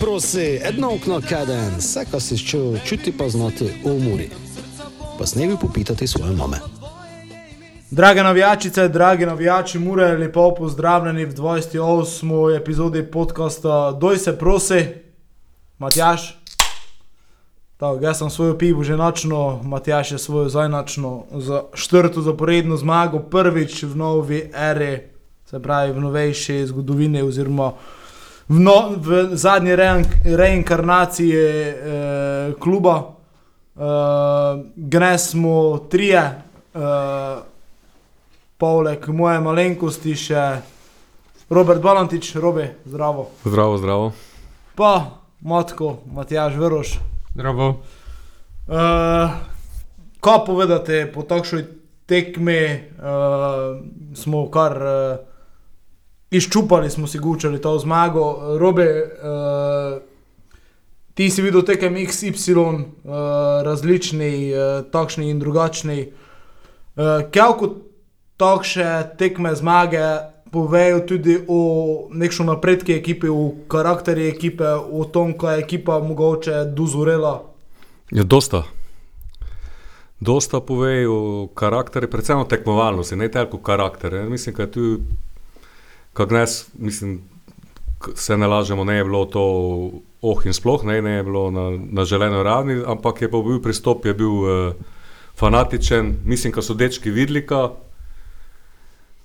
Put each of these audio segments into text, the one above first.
Prosi, edno okno kaden, vse, kar si čutil, čuti pa znati v umori. Pa snevi popitati svoje mame. Drage navijačice, dragi navijači, mure, lepo pozdravljeni v 28. epizodi podcasta Doj se prosi, Matjaš. Tako, jaz sem svojo pivo že nočno, Matjaš je svojo zajnačno za četrto zaporedno zmago, prvič v novi eri, se pravi v novejši zgodovini oziroma v, no, v zadnji reink, reinkarnaciji eh, kluba. Eh, Gnes smo trije, eh, poleg moje malenkosti še Robert Balantič, Robi, zdravo. Zdravo, zdravo. Pa Matko, Matjaž Veroš. Zdravo. Uh, kaj povedati po takšni tekmi, uh, smo kar uh, izčupali, smo si gučali to zmago. Robe, uh, ti si videl tekem XY, uh, različni, uh, takšni in drugačni. Uh, Kjavko takšne tekme zmage povejo tudi o nekšnem napredku ekipe, o karakterju ekipe, o tom, kaj je ekipa mogoče dozorela. Je dosta. Dosta pove o karakterju, predvsem o tekmovalnosti, ne toliko karakter. Ne. Mislim, da je tu, kako nas, mislim, se ne lažemo, ne je bilo to oh in sploh, ne, ne je bilo na, na želeno ravni, ampak je pa bil pristop, je bil uh, fanatičen. Mislim, da so dečki videli, ka,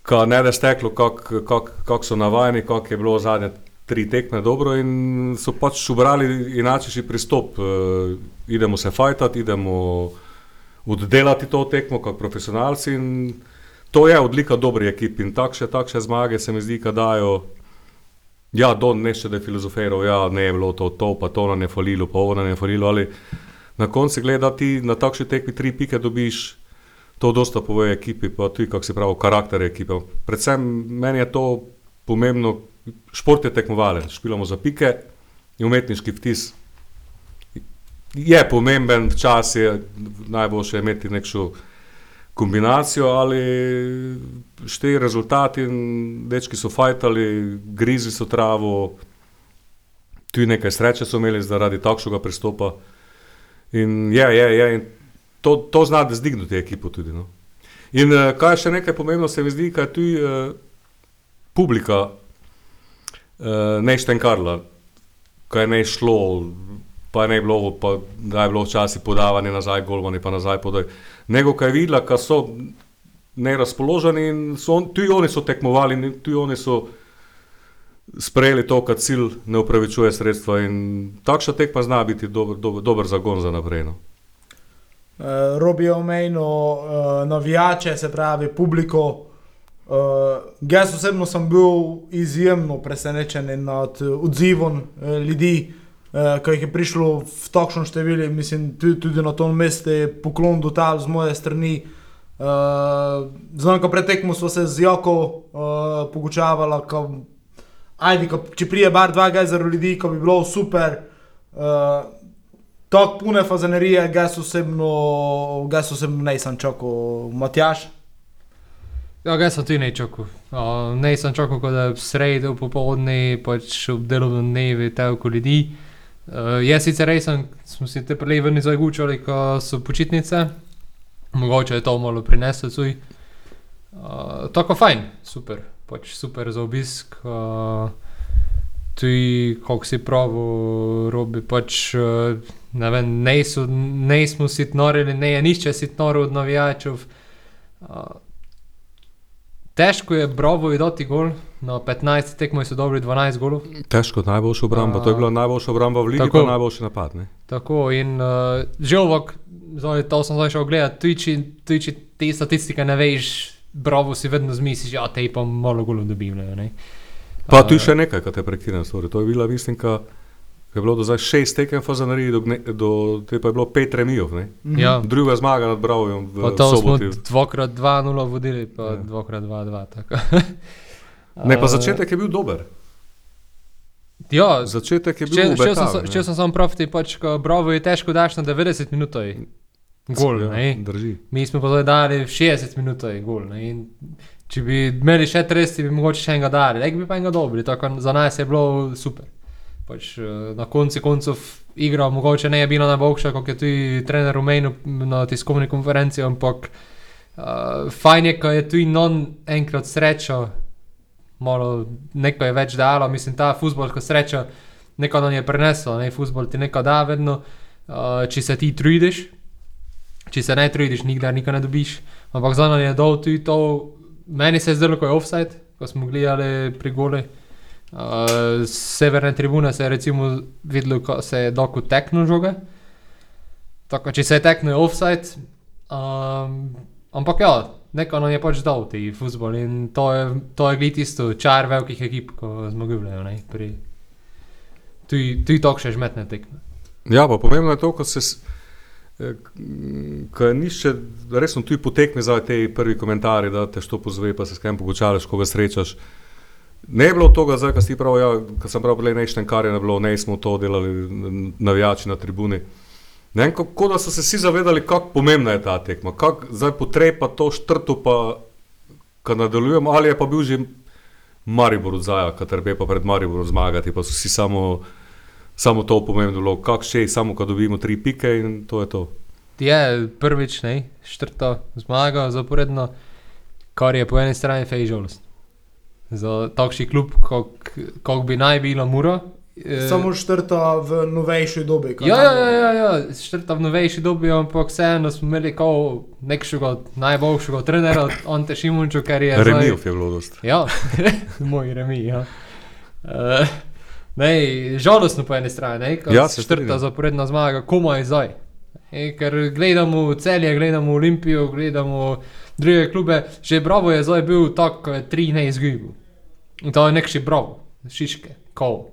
ka ne da steklo, kako kak, kak so navajeni, kako je bilo zadnje tri tekme dobro in so pač ubrali inačiši pristop. Uh, idemo se fajtati, idemo oddelati to tekmo kot profesionalci in to je odlika dobrih ekip in takšne, takšne zmage se mi zdi, da dajo. Ja, do neče, da je filozofiral, ja, ne je bilo to, to, pa to nam je falilo, pa ovo nam je falilo, ali na koncu gledati na takšni tekmi tri pike dobiš, to dosta pove ekipi, pa tudi, kako se pravi, karakter ekipe. Predvsem meni je to pomembno, šport je tekmovalen, špilamo za pike in umetniški vtis. Je pomemben, včasih je najboljše imeti nekšo kombinacijo, ali štiri rezultati, dečki so fajtali, grizi so travo, tudi nekaj sreče so imeli zaradi takšnega pristopa. In je, je, je, in to, to zna zdignuti ekipo tudi. No. In uh, kaj je še nekaj pomembno, se mi zdi, kaj je tudi uh, publika uh, neštenkarla, kaj ne je šlo, pa ne je bilo, pa da je bilo včasih podavanje nazaj, golmani pa nazaj podaj. Nego kaj videla, ka so nerazpoloženi in so, on- tudi oni so tekmovali, tudi oni so sprejeli to, kad cilj ne upravičuje sredstva in takšna tekma zna biti dober, dober, dober zagon za naprej. No. Uh, Robi je omenil uh, navijače, se pravi publiko. Uh, jaz osebno sem bil izjemno presenečen nad odzivom uh, ljudi, ki jih je prišlo v takšnem številu. Mislim, tudi, tudi na tom mestu je poklon dotal z moje strani. Uh, Znam, ko pretekmo smo se z Joko uh, pogučavali, ko, ajde, ko, če prije bar dva gajzera ljudi, ko bi bilo super. Uh, Tako pune fazanerije, jaz osebno, jaz osebno nisem čakal, Matjaš. Ja, jaz sem tudi ne čakal. Uh, ne sem čakal, da je sredo popoldne, pač ob delovnem dnevu toliko ljudi. Uh, jaz sicer res sem, smo si te prelevi ven zagučali, ko so počitnice. Mogoče je to malo prineslo cuj. Uh, tako fajn, super, pač super za obisk. Uh, tudi, kako si pravo, robi pač. Uh, ne vem, ne, so, ne smo si norili, ne je nišče si noril od navijačev. Uh, težko je Bravo dati gol, na 15 tekmoj so dobili 12 golov. Težko, najboljša obramba, to je bila najboljša obramba v ligi, Tako. najboljši napad. Ne? Tako in uh, že ovak, zdaj to sem zdaj šel gledati, tudi če, te statistike ne veš, Bravo si vedno zmisliš, ja, te pa malo golov dobivajo. Pa Uh, tu še nekaj, kar te prekinem, sorry. to je bila, mislim, ka, ka je bilo do zdaj šest tekem fazanarij, do, gne- do te pa je bilo pet remijev. ne. Ja, Druga zmaga nad Bravojom v pa to smo soboti. dvakrat 2-0 vodili, pa Ja. dvakrat 2-2. tako. Ne, pa začetek je bil dober. Ja, Začetek je bil Če, če, sem, ne. če sem sam prav, ti pač, ko Bravo je težko daš na 90 minut, gol, Ja, ne. Drži. Mi smo pa zdaj dali v 60 minut, gol. Ne? In če bi imeli še 30, bi mogoče še enega dali, nekaj bi pa enega dobili, tako za nas je bilo super. Pač, eh, na koncu koncev igra mogoče ne je bila najboljša, kot je tudi trener omenil na tiskovni konferenci, ampak uh, fajn je, ko je tudi non enkrat srečo, malo nekaj je več dalo, mislim, ta futbolska sreča nekaj nam je prenesla, ne, futbol ti nekaj da vedno, uh, če se ti trudiš, če se ne trudiš, nikdar nikaj ne dobiš, ampak za nam je dol tudi to, meni se je zdelo, ko je offside, ko smo gledali pri gole. Uh, severne tribune se je recimo videlo, ko se je doko tekno žoge. Tako, če se je tekno, je offside. Um, ampak ja, neko nam je pač dal ti futbol in to je, to je glih tisto čar velikih ekip, ko smo gledali. Tu je to še žmetne tekme. Ja, pa pomembno je to, ko se. s- eh, Ko je nišče, res smo tu potekmi za te prvi komentarji, da te što pozove, pa se s kam pogočalaš, koga srečaš. Ne je bilo tega, zdaj, ko si prav, ja, ko sem prav prej nešten, kar je ne bilo, ne smo to delali, navijači na tribuni. Ne vem, kako da so se vsi zavedali, kako pomembna je ta tekma, kako zdaj potreba to štrto, pa ko nadaljujemo, ali je pa bil že Maribor odzaja, kater bi pa pred Mariborom zmagati, pa so vsi samo, samo to pomembno, kako še, samo ko dobimo tri pike in to je to. Je prvič, ne, štrto zmaga zaporedno, kar je po eni strani fej žalost. Za takšni klub, kot bi naj bilo Mura. eh, Samo štrta v novejši dobi. Ja, ja, ja, ja, ja. štrta v novejši dobi, ampak vseeno smo imeli kao nekšega najboljšega trenera, Ante Šimunčo, ker je. Remijo je bilo dost. Ja, moj remi. Ja. Uh, ne, žalostno po eni strani, ne, ko Ja, se četrta zaporedna zmaga, komaj zdaj. E, ker gledamo celje, gledamo Olimpijo, gledamo druge klube, že Bravo je zdaj bil tak, tri ne izgubil. In to je nekši Bravo, Šiške, kol.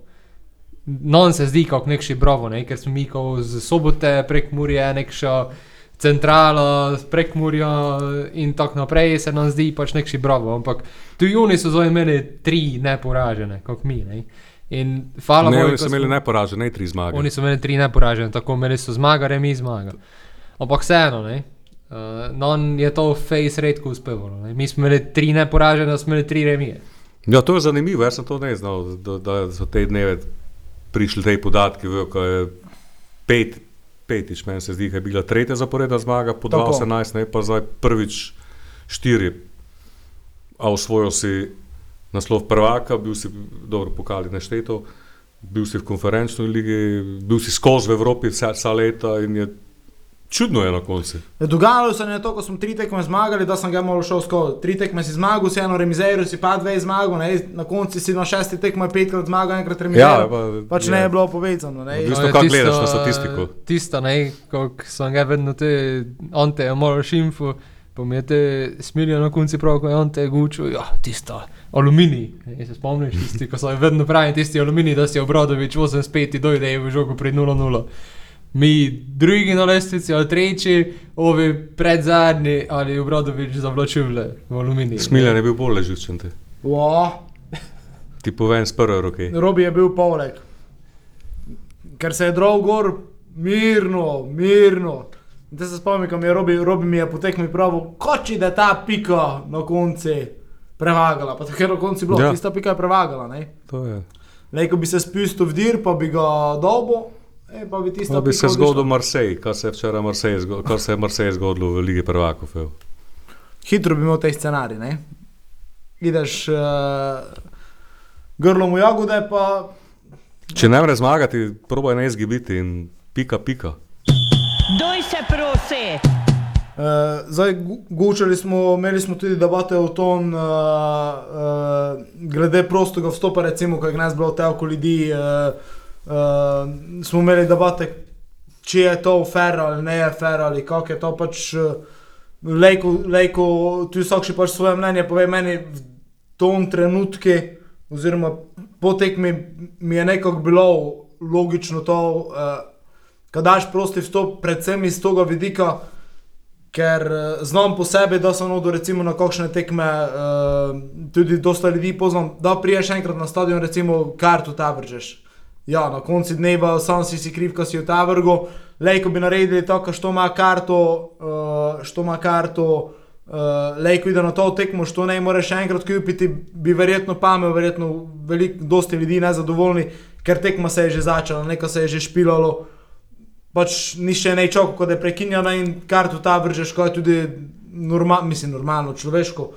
Non se zdi kot nekši Bravo, ne, ker smo mi kot z sobote prek Murje, nekša centrala prek Murja in tako naprej se nam zdi pač nekši Bravo. Ampak tudi oni so zdaj imeli tri neporažene, kot mi. Ne. In hvala Bogu, oni so smo- imeli neporažene, ne tri zmage. Oni so imeli tri neporažene, tako imeli so zmaga, remi zmaga. Ampak vseeno, ne. Uh, non je to face redko uspevalo. Ne. Mi smo imeli tri neporažene, smo imeli tri remije. Ja, to je zanimivo, jaz sem to ne znal, da, da so te dneve prišli te podatki, ko je pet, petič, meni se zdi, da je bila tretja zaporedna zmaga po Tako. 2018, ne pa zdaj prvič štiri. A osvojil si naslov prvaka, bil si dobro pokali nešteto, bil si v konferenčni ligi, bil si skozi v Evropi vsa, vsa leta in je čudno je na koncu. Dogajalo se je to, ko smo tri tekme zmagali, da sem ga malo šel skozi. Tri tekme si zmagal, si eno remizero, si pa dve zmagal, ne? na koncu si na šesti tekmi petkrat zmagal, enkrat remizero. Ja, pa, pač je. ne je bilo povezano. Ne? V bistvu, je kako tisto, gledaš na statistiko? Tisto, ne, kot sem ga vedno te, on te je moral šimfu, pa mi je te smilijo na konci prav, ko je on te gučil, ja, tisto, aluminij, ne, se spomniš, tisti, ko so vedno pravi, tisti aluminij, da si obradovič 85 dojde v žogu pri 0-0. Mi drugi na lestvici, ali tretji, ovi pred zadnji, ali obradovič zavlačivle v aluminij. Smiljan je bil bolj te. Wow. ti povem z prve roke. Robi je bil poleg. Ker se je drog gor, mirno, mirno. Da se spomnim, ko mi je Robi, Robi mi je potekmi pravil, koči da ta pika na koncu prevagala. Pa tako je na koncu bilo, Ja. tista pika je prevagala. Ne? To je. Lej, ko bi se spustil v dir, pa bi ga dobo, e, pa bi To bi se zgodil Marsej, kar se je včeraj Marsej, zgo- kar se je Marsej zgodilo v Ligi prvakov. evo. Hitro bi imel te scenarij, ne? Ideš uh, grlom v jagode, pa Če ne more zmagati, probaj ne izgibiti in pika, pika. Doj se prosi! Uh, zdaj, gučali smo, imeli smo tudi debate o tom, uh, uh, glede prostega vstopa, recimo, ko je bilo toliko ljudi. Uh, uh, smo imeli debate, če je to fair ali ne je fair ali kako je to pač. Uh, lejko, lejko, tu vsak še pač svoje mnenje pove meni v tom trenutku, oziroma po tekmi mi je nekako bilo logično to, uh, kad daš prosti vstop, predvsem iz tega vidika. Ker uh, znam po sebi, da sem odel recimo na kakšne tekme, uh, tudi dosta ljudi poznam, da priješ enkrat na stadion, recimo kartu ta vržeš. Ja, na koncu dneva sam si si kriv, ko si v ta vrgu. Lejko bi naredili tako, što ima karto, uh, što ima karto, uh, lejko ide na to tekmo, što ne moreš enkrat kupiti, bi verjetno pamet, verjetno veliko, dosti ljudi nezadovoljni ker tekma se je že začela, neko se je že špilalo. Pač nišče ne čoko, kot je prekinjena in kartu ta vržeš, kot je tudi norma, mislim, normalno, človeško.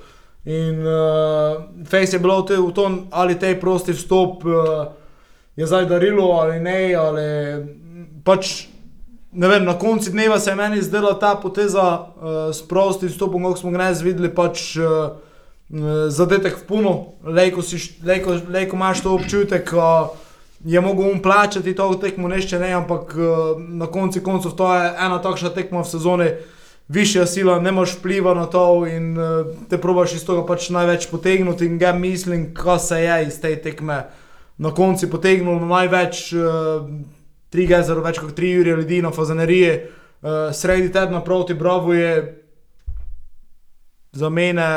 In uh, Face je bilo v, te, v tom, ali tej prosti vstop uh, je zdaj darilo ali ne, ali pač ne vem, na koncu dneva se je meni zdela ta poteza uh, s prostim vstopom, kot smo ga danes videli, pač uh, zadetek v puno, lejko, si, lejko, lejko imaš to občutek, uh, je mogel um plačati to tekmo, nešče ne, ampak uh, na koncu koncev to je ena takšna tekma v sezoni, višja sila, ne moreš vpliva na to in uh, te probaš iz tega pač največ potegniti in ga mislim, kaj se je iz te tekme na koncu potegnilo največ. Uh, Tri gezero, več kot tri ure ljudi na fazaneriji, uh, sredi tedna proti Bravo je za mene,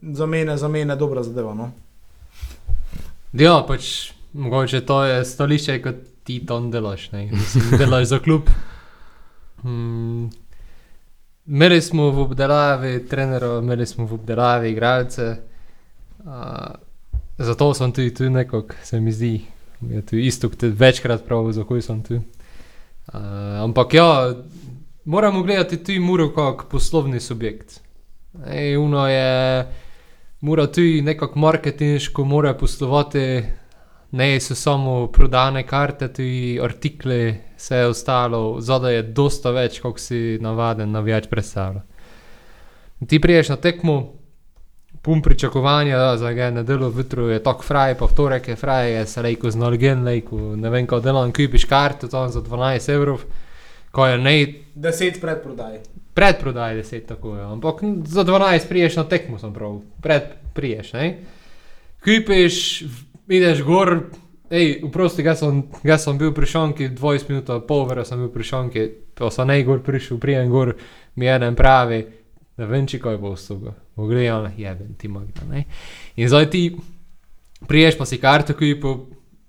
za mene, za mene dobra zadeva. No? Ja, pač mogoče to je stališče, kot ti to delaš. ne. Mislim, Delaš za klub. Hmm. Imeli smo v obdelavi trenerov, imeli smo v obdelavi igralce. Uh, zato sem tudi tu nekako, se mi zdi, je tu isto, kot večkrat prav, zakaj sem tu. Uh, ampak ja, moramo gledati tudi Muro kot poslovni subjekt. Uno je, mora tudi nekako marketinško, mora poslovati, ne so samo prodane karte, tudi artikli, vse ostalo, zadaj je dosta več, kot si navaden navijač predstavlja. Ti priješ na tekmo, pun pričakovanja, da ga nedeljo jutro je tako fraj, pa v torek je fraj, je se reko z Norgen, reko, ne vem, kako delam, kupiš karto tam za 12 evrov, ko je ne, Deset predprodaj. predprodaj 10 tako je, ampak za 12 priješ na tekmo, sem prav, pred priješ, ne. Kupiš, ideš gor, ej, vprosti, ga sem, ga sem bil pri šanki, 20 minut, pol ure sem bil pri šanki, pa sem ne gor prišel, prijem gor, mi eden pravi, ne vem, če kaj bo vstoga, bo gledal, jeben ti magna, ne. In zdaj ti priješ pa si karto, ki po,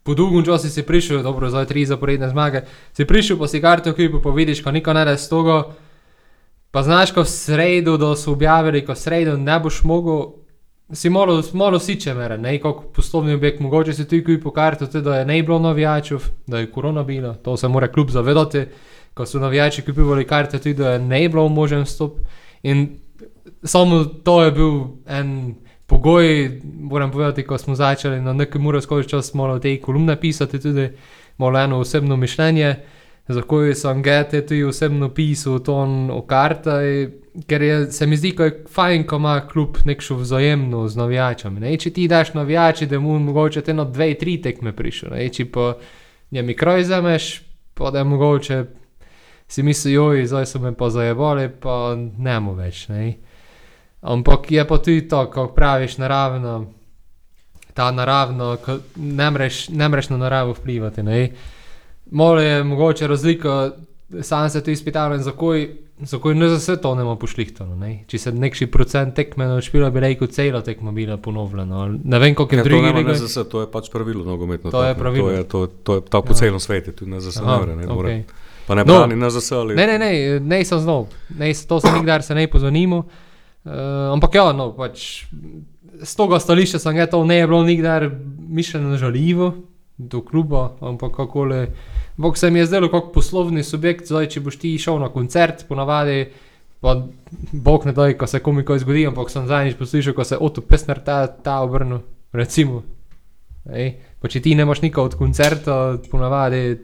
po dolgem času si prišel, dobro, zdaj tri zaporedne zmage, si prišel pa si karto, ki pa vidiš, ko niko ne da s toga, pa znaš, ko sredo, da so objavili, ko sredo ne boš mogel, si malo, malo siče mere, ne, kot poslovni objekt, mogoče si ti kupi po kartu, tudi da je ne bilo navijačev, da je korona bila, to se mora kljub zavedati, ko so navijači kupovali karte, tudi da je ne bilo možen vstop. In samo to je bil en pogoj, moram povedati, ko smo začeli na nekem uro skozi čas malo te kolumne pisati, tudi malo eno osebno mišljenje, zakaj sem gete tudi osebno pisal to o kartah, ker je, se mi zdi, ko je fajn, ko ima klub nekšo vzajemno z navijačami. Ne? Če ti daš navijači, da mu mogoče te na dve, tri tekme prišel, ne? če pa njemi kroj zameš, pa da je mogoče si misli, joj, zdaj so me pa zajebali, pa ne mu več. Ne? Ampak je pa tudi to, ko praviš naravno, ta naravno, ne mreš, ne mreš na naravo vplivati. Ne? Malo je mogoče razlika, sam se tu izpital, zakaj, zakaj ne za vse to ne bomo pošlihtano. Ne? Če se nekši procent tekme odšpila, bi rekel, cela tekma bila ponovljena. Ne vem, koliko je Ja, drugih nema ligah. NZS, to je pač pravilo nogometno. To je tako, ne. pravilo. To je, to, to je tako po Ja. celem svetu, tudi ne Aha, more. Ne, okej. okay. Pa ne No. brani NZS ali Ne, ne, ne, ne sem znal, ne, to se nikdar se ne pozvanimo. Uh, ampak ja, no, pač z tega stališča sem ga to ne je bilo nikdar mišljeno žaljivo do kluba, ampak kako le. Bog se mi je zdelo kot poslovni subjekt, zdaj če boš ti šel na koncert, ponavadi, pa bog ne daj, ko se komu kaj zgodi, ampak sem zadnjič poslušal, ko se Otto Pesner ta, ta obrnil, recimo. Ej, pa če ti nemaš nikoli od koncerta, ponavadi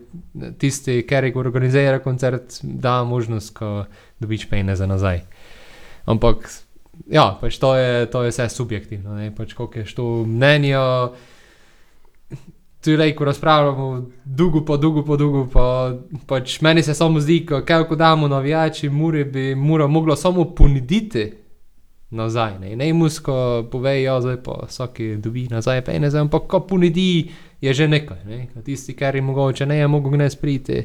tisti, ki organizira koncert, da možnost, ko dobiš pejne za nazaj. Ampak, ja, pač to je, to je vse subjektivno, ne, pač koliko je to mnenje. Tu je, ko razpravljamo, dolgo pa dolgo pa dolgo, pa pač meni se samo zdi, ko kaj ko damo navijači, Muri bi mora moglo samo ponuditi nazaj. Ne, ne musko pove, ja, zdaj pa vsaki dobi nazaj pejne, zdaj, ampak ko ponudi, je že nekaj. Ne? Tisti, ki je mogoče ne je mogel gnes priti,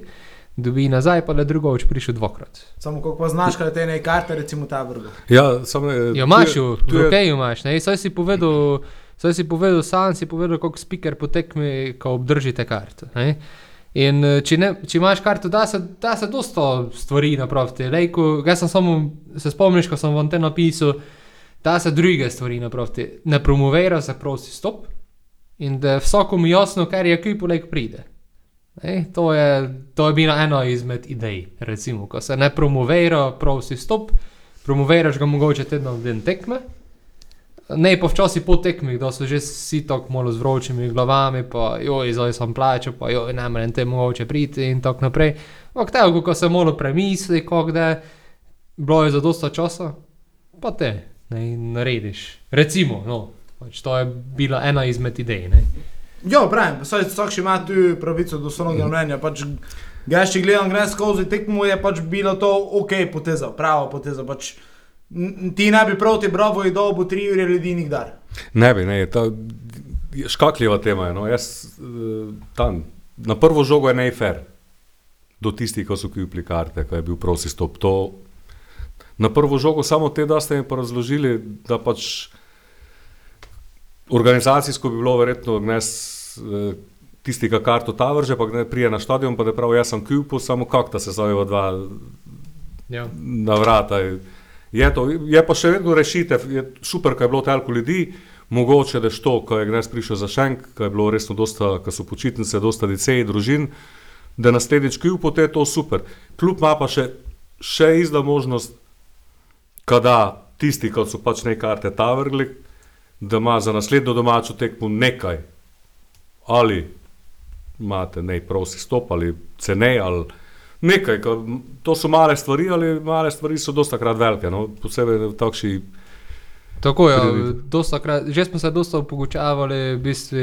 dobi nazaj, pa le drugoč prišel dvakrat. Samo kako pa znaš, kaj te ne karte, recimo ta vrgo. Ja, samo ne. Jo imaš, tu je- v rokeju imaš, ne, saj si povedal. Saj si povedal, sam si povedal, kako speaker potekmi, ko obdržite karto. Ne? In eh, če, ne, če imaš karto, da se, da se dosta stvari napraviti. Lejko, jaz sem samo, se spomniš, ko sem vam te napisal, da se druge stvari napraviti. Ne promovira se prosti stop in da vsakomu jasno, kar je kup, lejko pride. Ne, to, je, to je bila ena izmed idej, recimo, ko se ne promovira, prav si stop, promoviraš ga mogoče tedno v den tekme. Ne, pa včasih po tekmih, da so že vsi tako malo z vročimi glavami, pa joj, zdaj sem plačal, pa joj, ne morem te mogoče priti in tako naprej. Ampak tako, ko se malo premisli, kako da bilo je za dosta časa, pa te ne, narediš. Recimo, no, pač to je bila ena izmed idej. Ne. Ja, pravim, vsak še ima tu pravico do svojega mnenja. Pač, Ga še gledam, gre skozi tekmo, je pač bilo to ok, poteza, prava poteza. Pač, ti ne bi proti Bravo in dobu tri ure ljudi nikdar. Ne bi, ne, ta je škakljiva tema je. No. Jaz, eh, tam, na prvo žogo je najfer do tistih, ki so kupili karte, ki je bil prosi stop. To, na prvo žogo samo te, da ste mi pa razložili, da pač organizacijsko bi bilo verjetno gnes, tisti, ki karto ta vrže, pa prije na stadion, pa da pravi, jaz sem kupil, samo kakta se zove dva Ja. na vrata. Je, to, je pa še vedno rešitev, je super, ker je bilo toliko ljudi, mogoče da je to, ko je Gnes prišel za Šenk, ko je bilo resno dosta, ko so počitnice, dosta licej, družin, da naslednjič kljub po te je to super. Kljub ima pa še, še izda možnost, kada tisti, ki so pač nekaj karte ta vrgli, da ima za naslednjo domačo tekmo nekaj. Ali imate nej prosi stop ali cenej ali nekaj, ka, to so male stvari, ali male stvari so dosta krat velike, no, posebej v takšni Tako je, krat, že smo se dosta pogučavali, v bistvu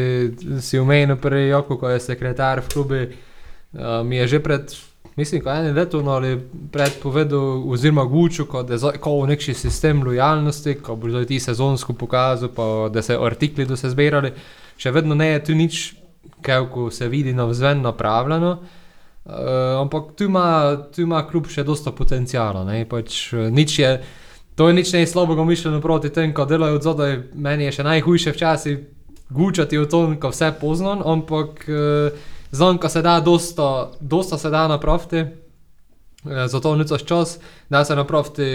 si omenil prej, Joko, ko je sekretar v klubi, uh, mi je že pred, mislim, ko eno leto no, ali pred povedal, oziroma Guču, ko je ko v neki sistem lojalnosti, ko bo ti sezonsko pokazal, pa da se artikli do se zbirali, še vedno ne je tu nič, kako se vidi navzven napravljeno. Uh, ampak tu ima, tu ima kljub še dosta potencijala. Pač, eh, nič je, to je nič ne slabega mišljeno proti tem, ko delajo od zadaj. Meni je še najhujše včasih gučati v to, ko vse poznam, ampak uh, znam, ko se da, dosta, dosta se da napraviti. Eh, Zato nicaš čas, da se napraviti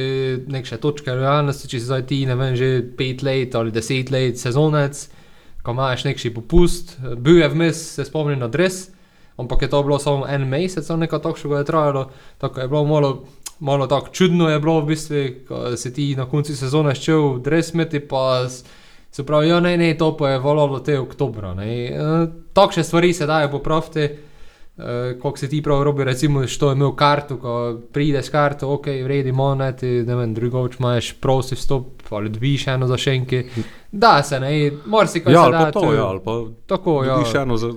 neke točke realnosti, če si zdaj ti, ne vem, že pet let ali deset let sezonec, ko imaš neki popust, eh, bil je vmes, se spomnim na dres, ampak je to bilo samo en mesec, ali nekaj takšnega je trajalo, tako je bilo malo, malo tako čudno je bilo v bistvu, ko si ti na koncu sezone šel dres meti, pa se pravi, ja ne, ne, to pa je volalo te oktobra, ne. E, takšne stvari se dajo popraviti, Uh, Kako se ti prav robi, recimo, što je imel karto, ko prideš karto, ok, vredi moneti, ne vem, drugoč imaš prosti vstop ali dobiš eno za šenke. Da se ne, moraš si kaj Ja, pa to, ja, ali pa Tako, ja. dobiš eno za,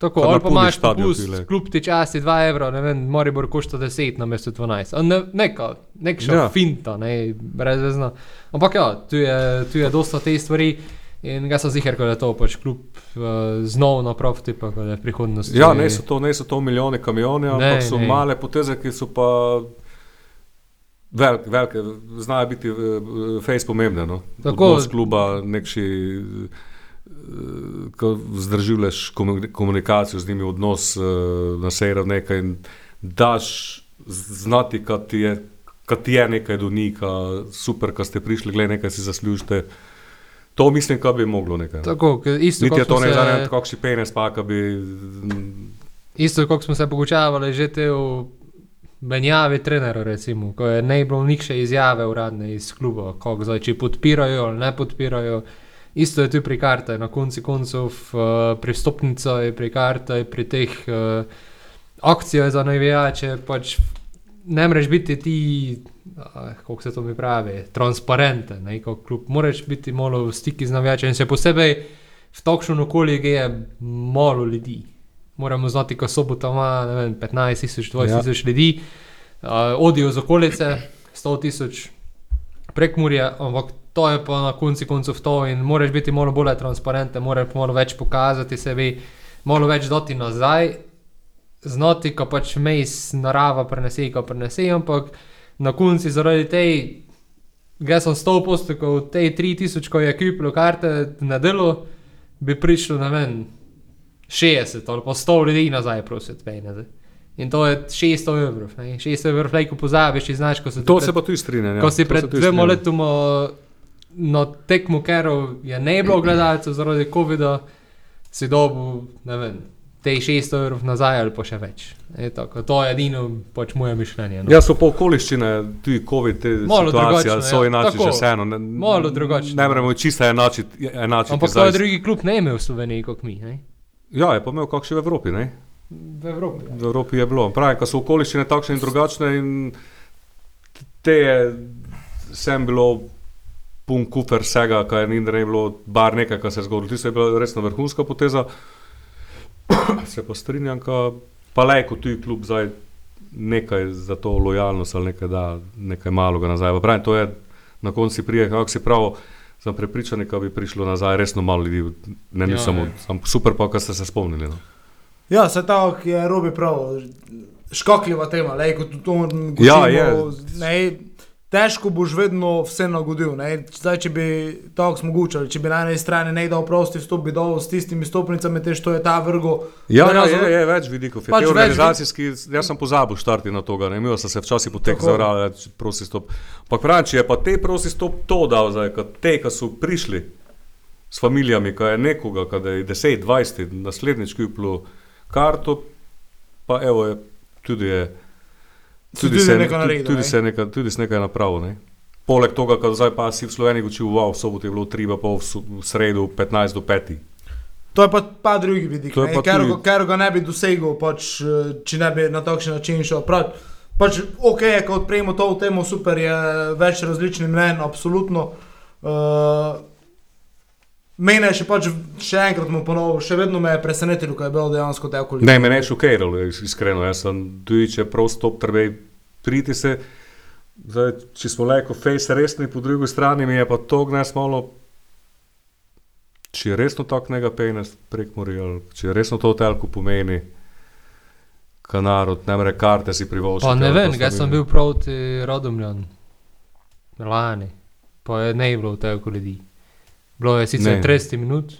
Tako, ali pa imaš popust, kljub ti časti 2 evra, ne vem, Maribor košta 10 na mesto 12. A Ne, neka, nekša ja. Ja. finta, ne, brezvezna. Ampak ja, tu je, tu je dosta te stvari in ga sem ziher, da je to pač kljub uh, znov napraviti, pa da je v prihodnosti. Ja, ne so to, ne so to milijone kamione, ampak so ne. male poteze, ki so pa velike, velike znajo biti eh, fejs pomembne. No. Tako. Odnos kluba, nekši, eh, ko zdržuješ komunikacijo z njimi, odnos eh, na sejra nekaj in daš znati, kad ti je, kad ti je nekaj do njih, super, kad ste prišli, gledaj, nekaj si zaslužite. To mislim, da bi moglo nekaj. no. Tako, isto Niti je to smo ne se- zanimivo, kakšni penes pa, ka bi Isto kot smo se pogučavali že te v menjavi trenerov, recimo, ko je ne bilo nikše izjave uradne iz kluba, kako zdaj, če podpirajo ali ne podpirajo. Isto je tu pri kartah, na koncu koncev, uh, pri stopnicah, pri kartah, pri teh uh, akcijah za navijače, pač ne moreš biti ti, kako se to mi pravi, transparenten, ne, kot klub. Moraš biti malo v stiki z navijači in še posebej v takšnem okolju, kjer je malo ljudi. Moramo znati, ko sobota ima ne vem, 15 tisoč, 20 Ja. tisoč ljudi, uh, odijo z okolice, 100 tisoč prek Murja, ampak to je pa na koncu koncev to in moraš biti malo bolj transparenten, moraš malo več pokazati sebi, malo več dati nazaj, znati, ko pač mejs narava prenese, ko prenese, ampak na koncu zaradi te, jaz sem 100 postokov, te 3000, ko je kupilo karte na delo, bi prišlo na ven 60 ali pa 100 ljudi nazaj, prositi, vejne. In to je 600 evrov, ne. 600 evrov, lej, ko pozabiš, ti znaš, ko se To ti se pa tudi strinjam. Ja. Ko si To pred dvema letoma na tekmu, ker je ne bilo gledalcev zaradi COVID-a, si dobil, ne vem, te 600 evrov nazaj ali pa še več. Je tako, to je edino pač moje mišljenje. No. Ja, so pa okoliščine, tudi COVID, te Malo situacije drugačne, so ja. Tako. že vseeno. Ne, Malo drugačne. Ne moremo čisto enačiti. enačiti Ampak to s- drugi klub ne imel v Sloveniji kot mi. Ne? Ja, je pa imel kakšen v Evropi, ne? V Evropi. V Evropi je bilo. Pravi, ko so okoliščine takšne in drugačne in te je sem bilo pun kufer vsega, kar ni da ne bilo, bar nekaj, kar se je zgodilo. Tisto je bila resno vrhunska poteza. se pa strinjam, ka, pa lajko tuji klub zdaj nekaj za to lojalnost ali nekaj da, nekaj malega nazaj. Pa Pravim, to je na koncu prije, kako si prav, sem prepričan, da bi prišlo nazaj resno malo ljudi, ne, ne Ja, samo, ja. sam, super pa, kar ste se spomnili. No. Ja, se tako je robi prav. Škakljiva tema, lej, kot to. Ja, je. Ne, težko boš vedno vse nagodil. Ne. Zdaj, če bi tako smo gučali, če bi na eni strani ne dal prosti vstop, bi dal s tistimi stopnicami, te što je ta vrgo. Ja, ja, razum- je, je več vidikov. Je. Pač več organizacijski, jaz sem pozabil štarti na toga, ne imel sem se včasih potek Tako. zavrali, prosti stop. Pa pravim, če je pa te prosti stop to dal, zdaj, kad te, ki so prišli s familijami, ki je nekoga, kad je 10, 20, naslednjič kupil karto, pa evo je, tudi je, So tudi se, nekaj naredil, tudi, ne. se nekaj, tudi se nekaj napravil. Ne. Poleg tega, kad zdaj pa si v Sloveniji učil, wow, v soboto je bilo 3, pa v, sredo 15 do 5. To je pa, pa drugi vidik, pa ker, tudi- ker ga ne bi dosegel, pač, eh, če ne bi na takšen način šel. Prav, pač, ok, ko odpremo to v temo, super je več različnih mnen, absolutno. Uh, Mene je še pač, še enkrat mu ponovil, še vedno me je presenetilo, ko je bilo dejansko tako Ne, me ne šokiralo, is- iskreno. Jaz sem tudi, če prav stop, treba priti se. Zdaj, če smo lajko face resni, po drugi strani mi je pa to gnes malo. Če je resno tako nekaj penes prek morja, če je resno to telko pomeni, kanarod, ne more karte si privoščiti. Pa ne vem, jaz sem bil proti Rodomljan, lani, pa je ne bilo toliko ljudi. Bilo je sicer Ne. 30 minut,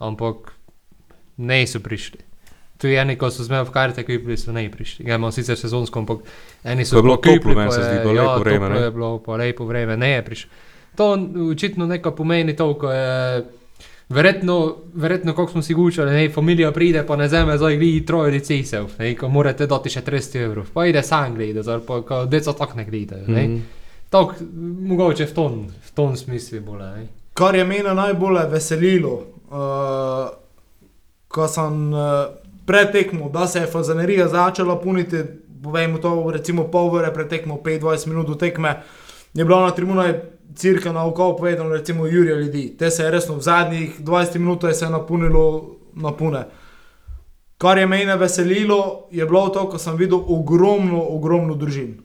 ampak ne so prišli. Tu je eni, ko so zmeli v karte, ki so ne prišli. Ja, imamo sicer sezonsko, ampak eni so Ko je bilo toplo, meni se je- zdi, bilo ja, lepo vreme, ne. je bilo, pa lepo vreme, ne je prišel. To očitno nekaj pomeni to, ko je Verjetno, verjetno kako smo si gučali, ne, familija pride pa ne zeme, zdaj gledi troje licejev, ko morate dati še 300 evrov, pa ide sam gledati, pa ko deca tako ne gledajo. Ne. Mhm. Tako, mogoče v ton, v ton smislu bolj. Ne. Kar je mene najbolj veselilo, uh, ko sem uh, pretekmo, da se je fazanerija začela puniti, povejmo to, recimo pol ure pretekmo, 25 minut do tekme, je bilo na tribunah cirka na oko povedano, recimo Jurija ljudi. Te se je resno v zadnjih 20 minutah se je napunilo na pune. Kar je mene veselilo, je bilo to, ko sem videl ogromno, ogromno družin.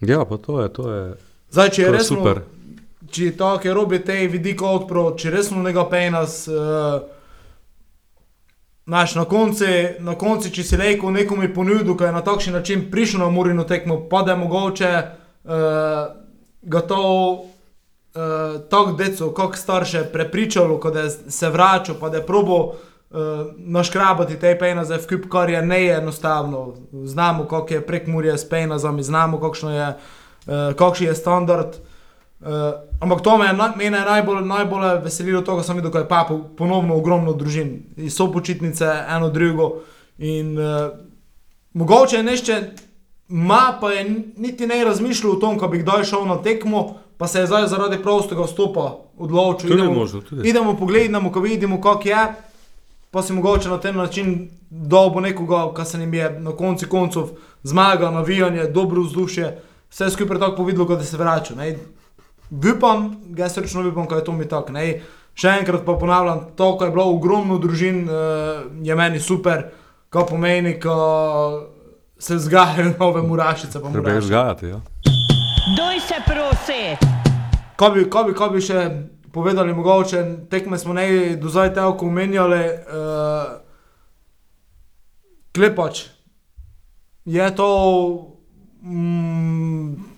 Ja, pa to je, to je, Zdaj, če je je resno, super. Če je tako, ker robi te vidike odpro, če resno nekaj penas. Uh, Naš, na koncu, na koncu, če si rekel nekomu ponudil, ki je na takšen način prišel na Murino tekmo, pa da je mogoče uh, ga to uh, tako deco, kot starše prepričalo, da je se vračal, pa da je probo uh, naškrabati te peneze v kup, kar je neenostavno. Znamo, kako je prek Murje s penazami, znamo, kakšno je, uh, kakšen je standard. Uh, ampak to me je, na, mene je najbolj, najbolj veselilo, to, ko sem videl, ko je papa ponovno ogromno družin, in so počitnice, eno drugo. In uh, mogoče je nešče, ma pa je niti ne razmišljal o tom, ko bi kdaj šel na tekmo, pa se je zdaj zaradi prostega vstopa odločil. Tudi idemo, možno, tudi. idemo pogledamo, ko vidimo, kako je. Pa si mogoče na ten način dobo nekoga, kar se jim je na koncu koncev zmaga, navijanje, dobro vzdušje, vse skupaj tako povedalo, kot da se vrača. ne. Upam, jaz srčno upam, da je to mi tako. Še enkrat pa ponavljam, to, ko je bilo ogromno družin, eh, je meni super, ko pomeni, ko se zgajajo nove murašice. pa Treba je muraši. vzgajati. Ja. Doj se prosi. Kaj bi, kaj bi, kaj bi še povedali, mogoče tekme smo ne do zdaj tako omenjali. Uh, klepač. Je to mm,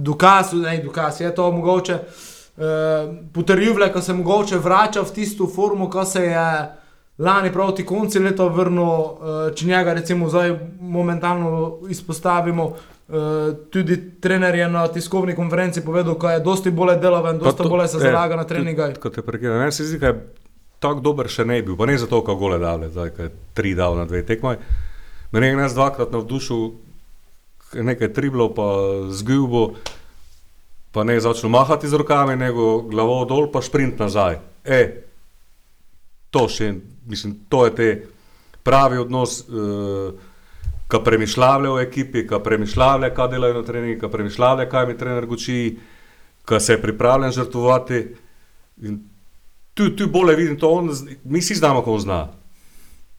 dokaz, ne dokaz, je to mogoče uh, potrjuje, ko se mogoče vrača v tisto formo, ko se je lani proti konci leta vrnil, uh, če njega recimo zdaj momentalno izpostavimo. Uh, tudi trener je na tiskovni konferenci povedal, da je dosti bolj delaven, dosti bolj se zalaga na treninge. Kot te prekinem, meni se zdi, da je tako dober še ne bil, pa ne zato, ker gole dale, ker je tri dal na dve tekmoj. Mene je nas dvakrat navdušil, nekaj triblov, pa zgubo, pa ne začel mahati z rokami, nego glavo dol, pa sprint nazaj. E, to še, mislim, to je te pravi odnos, uh, ki premišljavlja v ekipi, ki premišljavlja, kaj delajo na treningu, ki premišljavlja, kaj mi trener guči, ki se je pripravljen žrtvovati. In tu, tu bolje vidim to, on, mi vsi znamo, ko on zna.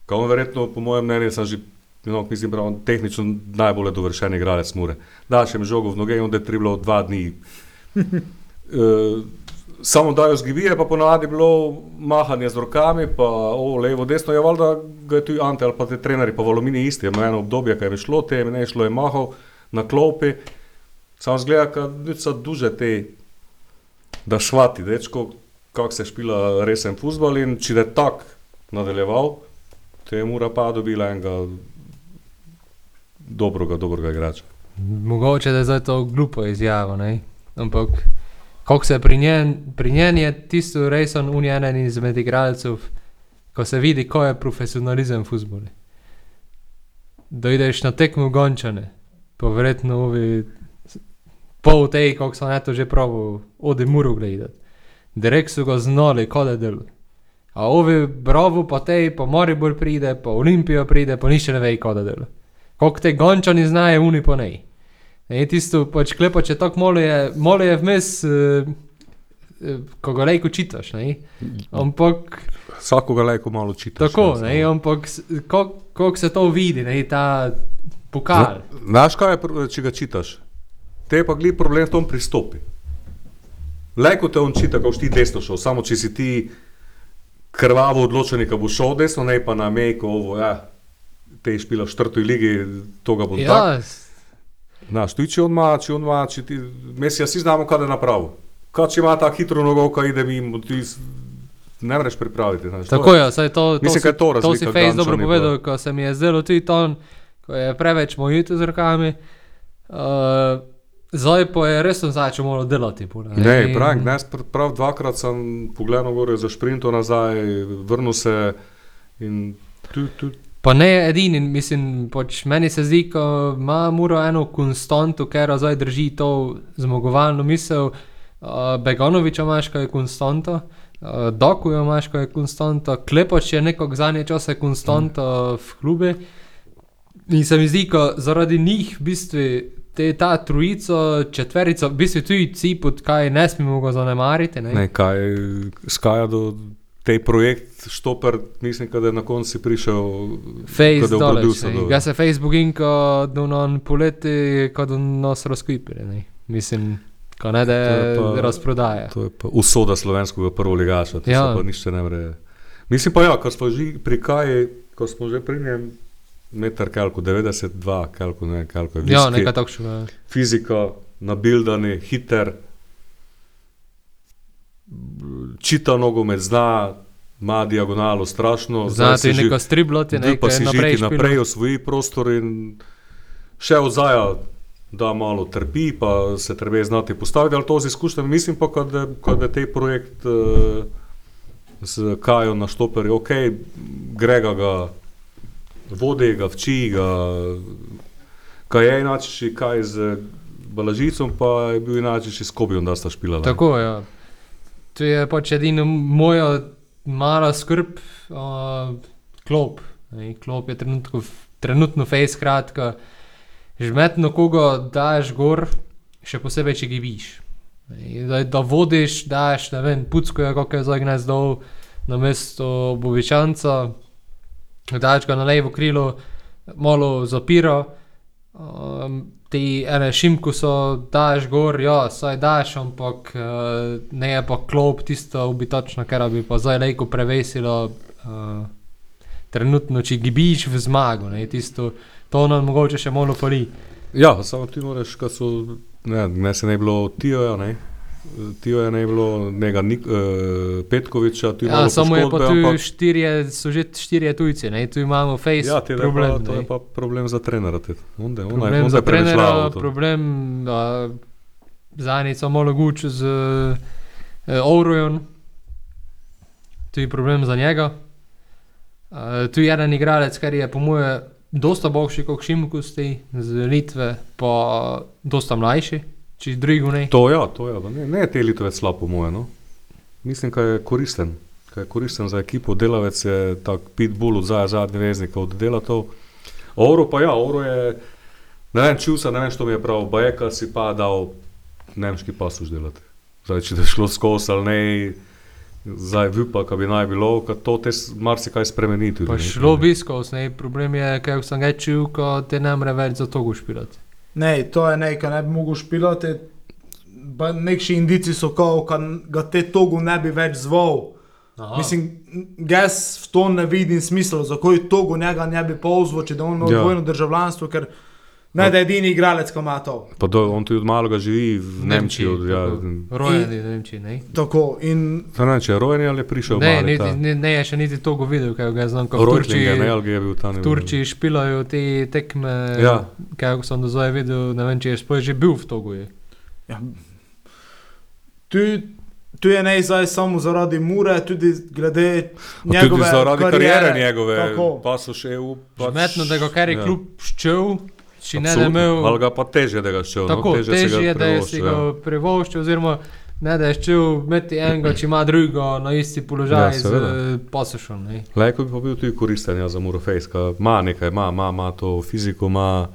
Ka on verjetno, po mojem mnenju, sem že, no, mislim, da je tehnično najbolj dovršen igralec Mure. Da, še mi žogo v noge, onda je trebalo dva dni. uh, samo dajo zgibije, pa ponavadi bilo mahanje z rokami, pa o, levo, desno, je valjda ga je tu Ante ali pa te trenerji, pa Volomini isti, ima eno obdobje, kaj je šlo, te ne šlo je mahal na klopi, samo zgleda, da so duže te, da švati, dečko, kako se špila resen futbol in če je tak nadaljeval, te je mora pa dobila enega dobrega, dobrega igrača. Mogoče da je zdaj to glupo izjavo, ne? ampak kako se pri njen, pri njen je tisto res on unjen izmed igralcev, ko se vidi, ko je profesionalizem v futbolu. Da ideš na tekmo gončane, pa verjetno ovi pol tej, kako so neto že pravi, odi muro gledati. Direkt so ga znali, ko da delo. A ovi brovu pa tej, pa Moribor pride, pa Olimpijo pride, pa nišče ne ve, ko da delo. Kako te gončani znajo, uni pa ne. Je tisto, pač klepo, če tako molo je, molo je vmes, uh, uh, ko ga lejko čitaš? Ampak Vsakoga lajko malo čitaš. tako, ne, ampak kako kako se to vidi, ne, ta pokal. Zna- Znaš, kaj je, če ga čitaš? Te pa gli problem v tom pristopi. Lajko te on čita, ko si ti desno šel, samo če si ti krvavo odločen, ko bo šel desno, ne pa na mejko, ovo, ja, te je špila v četrtoj ligi, to ga bo ja. tak. Znaš, tu če on ima, če on ima, če ti, mesi, vsi znamo, kaj da napravi. Kaj če ima ta hitro nogo, kaj ide mimo, ti ne moreš pripraviti. Znaš, to tako je- je, saj to, to, Mislim, si, kaj je to to si razlika Gančani dobro povedal, ko se mi je zdelo tudi ton, ko je preveč mojito z rokami. Uh, zdaj pa je res začel malo delati. pol, Ne, in- pravim, ne, pr- prav dvakrat sem pogledal gore za šprinto nazaj, vrnil se in tu, tu, Pa ne edini, mislim, pač meni se zdi, ko ima Muro eno konstanto, ker zdaj drži to zmagovalno misel. Uh, Beganoviča imaš, ko je konstanta, uh, Doku jo imaš, ko je konstanta, Klepoč je nekako zadnje čase konstanta v klubi. In se mi zdi, ko zaradi njih v bistvu te, ta trojico, četverico, v bistvu tudi ciput, kaj ne smemo ga zanemariti. Ne? ne, kaj skaja do tej projekt štoper, mislim, da je na koncu prišel, Face kad je daleč, producer ne. do- Ga se Facebook in ko do non poleti, ko razkipili, ne. Mislim, ko ne da razprodaja. To je pa usoda slovenskega prvoligaša, to Ja. ja. pa nišče ne more. Mislim pa ja, ko smo že pri Kaji, ko smo že pri njem, meter kalko, 92, kalko, ne, kalko je Ja, viski, nekaj takšnega. fizika, nabildani, hiter, čita nogomet, zna, ima diagonalo strašno. Znati neko striblati, zdaj pa nekaj si naprej žiti špilati. naprej, osvoji prostor in še odzaja, da malo trpi, pa se treba znati postaviti, ali to z izkušnjami. Mislim pa, kad je, je te projekt uh, z Kajo na štoperju, ok, Grega ga vodi, ga vči, ga kaj je inače, kaj z Balažicom, pa je bil inače s Kobijom, da sta špilala. Tako, ja. To je pač edina moja mala skrb, uh, klop. Ne, klop je trenutko, trenutno fejs, skratka. Žmetno koga daš gor, še posebej, če gibiš. Da, da vodiš, daš, ne vem, pucko je, kako je zdaj gnez dol, na mesto Bovičanca, daš ga na levo krilo, malo zapira. Um, ti ene šimku so, daš gor, ja, saj daš, ampak uh, ne je pa klop tisto ubitačno, kar bi pa zdaj lejko prevesilo. Uh, trenutno, če gibiš v zmago, ne, tisto, to nam mogoče še malo fali. Ja, samo ti moraš, kad so, ne, ne se ne bi bilo Tijoja, ne. Tijoja ne bi bilo njega Nik, uh, Petkoviča, ti Ja, malo samo je pa tu ampak- štirje, so že štirje tujci, ne, tu imamo face Ja, ti problem. pa, to ne. je pa problem za trenera. te. Onda, problem onda za je premišljal trenera, to. problem uh, za enico malo guč z uh, Ourojon. tu je problem za njega. Uh, tu je en igralec, ki je po mojem dosta boljši kot Šimkus, z Litve, pa dosta mlajši, če drugo ne. To ja, to ja, ne, ne te Litovec slab po mojem. No. Mislim, da je koristen. Kaj je koristen za ekipo, delavec je tak pitbull od zadnjega zadnje veznika oddela to. Oro pa ja, oro je, ne vem, čusa, ne vem, što mi je prav, bajeka si pa dal nemški pasuš delati. Zdaj, če je šlo skozi ali ne, zdaj vipa, kaj bi naj bilo, kad to te marsikaj spremeni tudi. Pa šlo bi skozi, ne, problem je, kaj sem ga čutil, ko te ne more več za to gušpirati. Ne, to je nekaj, ne bi mogel špilati. Nekši indici so, ko ga te togu ne bi več zval. Aha. Mislim, jaz v to ne vidim smisla, zakaj togu njega ne bi če da on ima Ja. ja. dvojno državljanstvo, ker ne da je edini igralec, ki ima to. Pa do, on tudi od malega živi v Nemčiji. Od, ja, Rojeni v Nemčiji, ne? Tako in ne če je rojen ali je prišel Ne, mali, niti, ne, ne, je še niti togo videl, kaj ga znam, ko v Rojtlinge, Turčiji, ne, ali je bil tam. Turčiji špilajo te tekme, Ja. kaj sem do zdaj videl, ne vem, če je sploh že bil v togu. Je. ja, tu, tu je ne zdaj samo zaradi mure, tudi glede njegove Tudi zaradi karijere kariere, njegove, Tako. pa so še v. Žmetno, da ga kar je ja. kljub da imel. Ali ga pa teže, da ga šel. Tako, no, teže, težje si je, da je si ga ja. privoščil, oziroma ne da je ščil imeti enega, če ima drugo na isti položaj Ja, z pasušom. ne. Lajko bi pa bil tudi koristen ja, za Murofejs, ki ima nekaj, ima, ima, ima to fiziko, ima.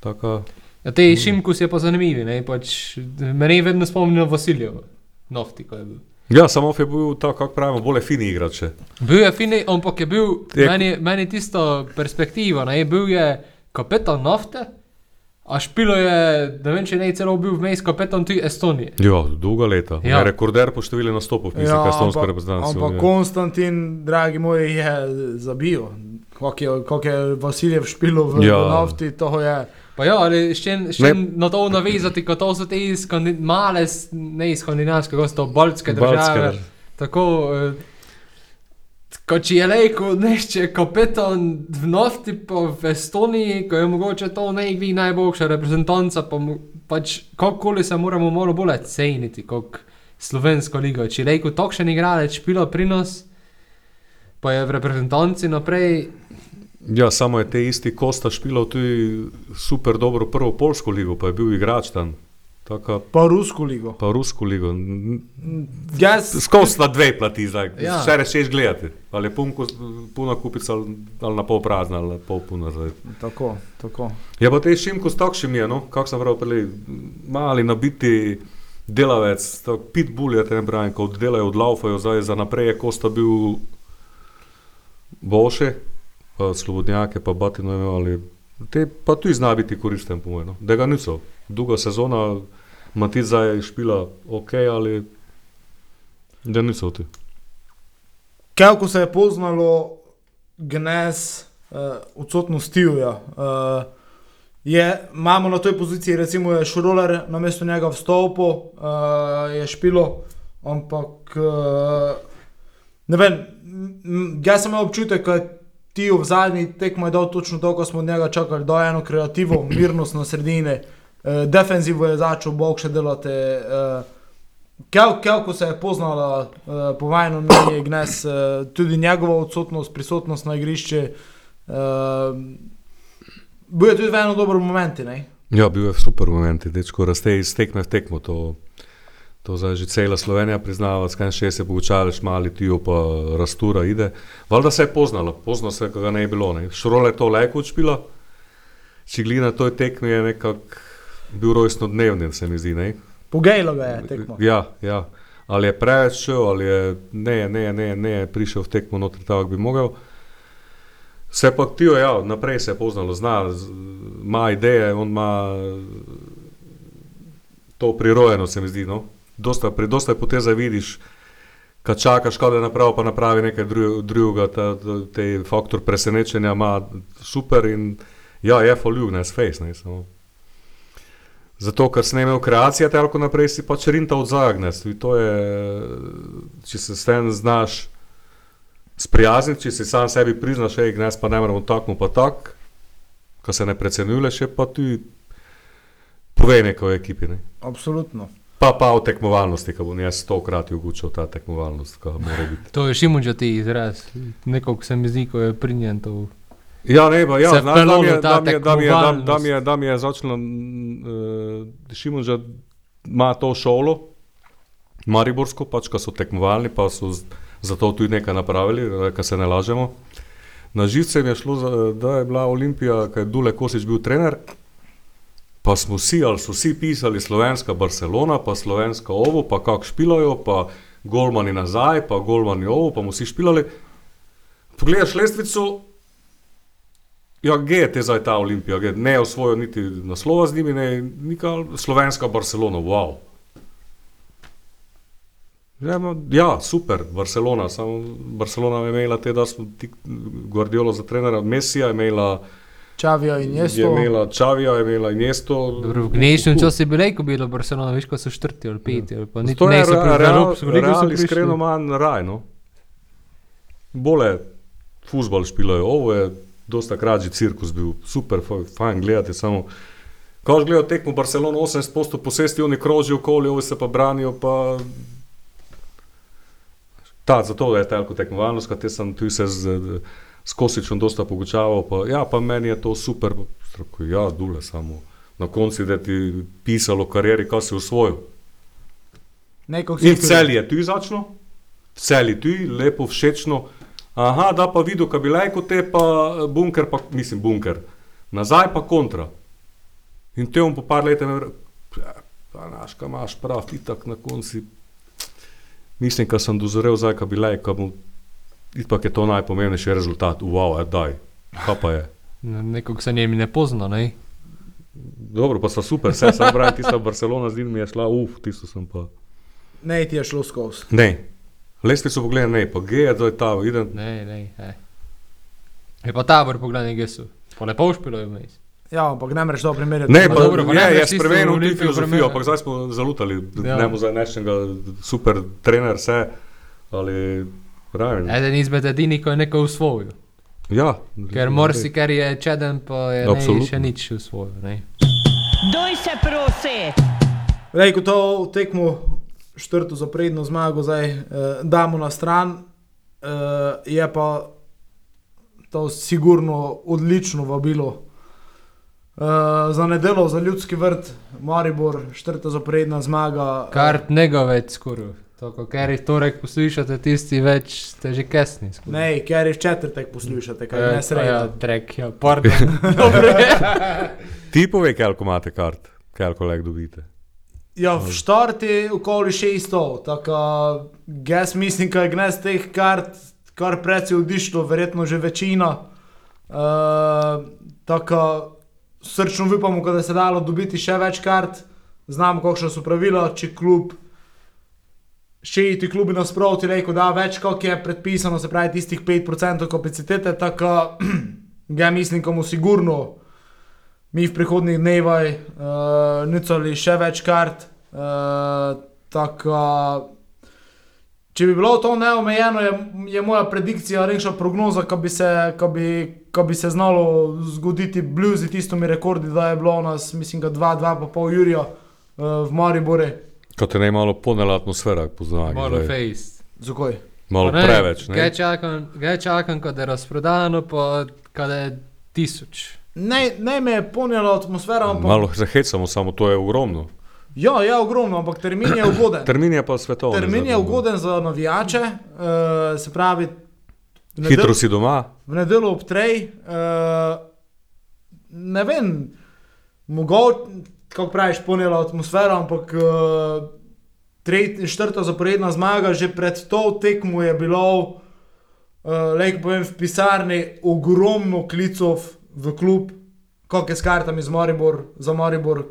Taka, Ja, te Šimkus je pa zanimivi, ne, pač, meni je vedno spomnil na Vasiljevo, nofti, ko je bil. ja, samo je bil ta, kako pravimo, bolj fini igrač. še. Bil je fini, ampak je bil, Je- meni, meni tisto perspektiva, ne, bil je kapetan nafte, a špilo je, ne vem, če ne je celo bil vmes kapetan tudi Estonije. Ja, dolga leta. Ja. Ja. Rekorder po številu nastopov, mislim, ja, kastonska ampak, reprezentanca. ampak ja. Konstantin, dragi moj, je zabil. Kako je, kak je Vasiljev špilo v Ja. ja. nafti, to je. Pa ja, ali še, še na to navezati, kot to so te iz skandi- male, ne iz skandinavske, kot so to baltske Baltske države. države. Tako, eh, kot če je rekel, nešče kapetan v nafti, pa v Estoniji, ko je mogoče to najvi najboljša reprezentanca, pa mu, pač kakorkoli se moramo malo bolj ceniti, kot slovensko ligo. Če je rekel, takšen igralec špila pri nas, pa je v reprezentanci naprej, ja, samo je te isti Kosta špilal tudi super dobro prvo polsko ligo, pa je bil igrač tam. Taka, Pa rusko ligo. pa rusko ligo. Jaz, Skozi na dve plati, zdaj. Ja. Ja. Še rečeš gledati. Ali je pun, puna kupica ali, ali na pol prazna ali pol puna. Zdaj. tako, tako. Ja, pa te šimko s takšnim je, no, kako sem prav prej, mali nabiti delavec, tako pitbull je te ne pravim, ko oddelajo, odlaufajo, zdaj za naprej je Kosta bil boljši, pa slobodnjake, pa batino je ali te pa tudi zna biti koristen, po mojem, no. da ga niso. Druga sezona, Matic zdaj špila ok, ali da niso ti. Kako se je poznalo gnes uh, odsotnosti Tija. Uh, je, imamo na toj poziciji, recimo, je Šroler na mesto njega vstopil, uh, je špilo, ampak uh, ne vem, jaz sem imel občutek, da Tijo v zadnji tekmo je dal točno to, kar smo od njega čakali, da je eno kreativo, mirnost na sredini, uh, defenzivo je začel bog še delati. Uh, Kako se je poznala uh, po vajnu, je Gnes, uh, tudi njegova odsotnost, prisotnost na igrišču. Uh, bil je tudi v enem dobrem momentu. ne? Ja, bil je super momenti, dečko raste iz tekme v tekmo. To, to zdaj že cela Slovenija priznava, skaj še se poučališ, mali tijo pa rastura ide. Valjda se je poznalo, pozno se ga ne je bilo. Ne. Šrole je to lajko odšpila, čiglina toj tekmi je nekako bil rojstno dnevni, se mi zdi. Ne. Pogajalo ga je tekmo. Ja, ja. Ali je preveč šel, ali je ne, ne, ne, ne prišel v tekmo noter tako, kot bi mogel. Se pa tijo, ja, naprej se je poznalo, zna, ima ideje, on ima to prirojeno, se mi zdi. No? Dosta, pri dosta poteza vidiš, kad čakaš, kaj da napravi, pa napravi nekaj dru- drugega, ta, ta, te faktor presenečenja ima super in ja, je foljubne, s face, ne samo. Zato, ker ne imel kreacije, tako naprej si pač rinta od zagnes. To je, če se s tem znaš sprijazniti, če si sam sebi priznaš, hej, gnes pa ne moremo tako, pa tako, ko se ne precenjuješ, je pa ti povej nekaj o ekipi. Ne? Absolutno. Pa pa v tekmovalnosti, ki bom jaz stokrat ugučil ta tekmovalnost. To je Šimunča ti izraz. Nekako se mi zdi, ko je prinjen to. Ja, ne, pa, ja, Se znaš, da mi je, da mi je, da mi je, da, mi je, da mi je začelo, uh, Šimon že ima to šolo, Mariborsko, pač, ko so tekmovalni, pa so z- zato tudi nekaj napravili, da se ne lažemo. Na živce mi je šlo, za, da je bila Olimpija, ko je Dule Kosič bil trener, pa smo vsi, ali so vsi pisali slovenska Barcelona, pa slovenska ovo, pa kak špilajo, pa golmani nazaj, pa golmani ovo, pa mu vsi špilali. Pogledaš lestvico, Ja, gej je te zdaj ta Olimpija, gej, ne osvojijo niti naslova z njimi, ne nika slovenska Barcelona, wow. Ja, no, ja, super, Barcelona, samo Barcelona je imela te, da smo ti Guardiolo za trenera, Messija je imela, Čavija in je jaz. imela Čavija, je imela Iniesta. Dobro, v gnešnem času je bilo rekel, bilo Barcelona, veš, ko so četrti ali peti. Ali pa niti To je Real, Real, ligo. so Real prišli. iskreno manj raj, no. Bole futbol špilajo, ovo je dosta krađi cirkus bil, super, fa- fajn gledati, samo Ko gledajo tekmo Barcelona 80% posesti, oni krožijo okoli, ovi se pa branijo, pa Ta, zato je telko tekmovalnost, kaj sem tu se z, z Kosičem dosta pogučaval, pa ja, pa meni je to super, Strako, ja, dule samo. Na koncu, da ti pisalo o karieri, kaj si usvojil. Nekog In cel je tu začno, cel je tu, lepo, všečno. Aha, da pa videl, kaj bi lajko te, pa eh, bunker, pa, mislim, bunker. Nazaj pa kontra. In te on po par letih, ja, pa naš, kaj imaš prav, ti tak na konci. Mislim, da sem dozorel zdaj, kaj bi lajko, ipak je to najpomembnejši rezultat. Wow, daj, kaj pa je. Nekog se njemi ne pozna, ne? Dobro, pa so super, vse sem pravi, tista Barcelona z njim mi je šla, uf, tisto sem pa. Ne, ti je šlo skozi. Ne, lestvico pogledaj, ne, pa G je, da je ta, idem, Ne, ne, ne. Je pa tabor, pogledaj, kje so. Pa lepo špilo je vmes. Ja, ampak ne moreš to primerjati. Ne, Pa pa dobro, pa ne je, je greš tisto spremenil tudi Olimpijo filozofijo, ampak zdaj smo zalutali, Ja. ne bo za nečega super trener, vse, ali pravim. Eden izmed edinih, ko je neko usvojil. Ja, Ker morsi, ker je čeden, pa je ne, še nič usvojil. Ne? Doj se prosi. Lej, ko to tekmo štrto za predno zmago zdaj eh, damo na stran, eh, je pa to sigurno odlično vabilo. Uh, za nedeljo, za ljudski vrt, Maribor, štrta zaporedna zmaga. Kart negovec skoraj. Tako, ker jih torek poslušate, tisti več ste že kesni. skoraj. Ne, ker jih četrtek poslušate, kaj Eh, ne sredi. Ja, trek, ja, pardon. Dobro. Ti povej, koliko imate kart, koliko lek dobite. Ja, v štarti okoli 600, tako jaz mislim, da je gnes teh kart kar precej odišlo, verjetno že večina. Uh, tako srčno upamo, da se dalo dobiti še več kart, znamo, kakšne so pravila, če klub. Še ti klubi nasproti rekel, da več kot je predpisano, se pravi tistih 5% kapacitete, tako ga mislim, komu sigurno mi v prihodnjih dnevih uh, nicali še več kart. Uh, tako, če bi bilo to neomejeno, je, je moja predikcija, rekša prognoza, ko bi, se, ko bi, ko bi se znalo zgoditi bluzi tistimi rekordi, da je bilo u nas, mislim, 2-2,5 Jurija uh, v Mariboru. Kot je ne malo ponela atmosfera, poznaj. Malo face. Zakaj? Malo ne, preveč. Kaj Ne? čakam, kaj čakam, kad je razprodano, pa kad je tisoč. Ne, ne me je ponijela atmosfera, ampak Malo se hecamo, samo to je ogromno. ja, je ogromno, ampak termin je ugoden. Termin je pa svetovni. Termin je ugoden za navijače, uh, se pravi, nedel- Hitro si doma. v nedeljo ob trej. Uh, ne vem, mogoče, kako praviš, ponela atmosfera, ampak uh, tretja, četrta zaporedna zmaga, že pred to tekmo je bilo, uh, lepo povem, v pisarni ogromno klicov v klub, kako je s kartami za Maribor. Za Maribor.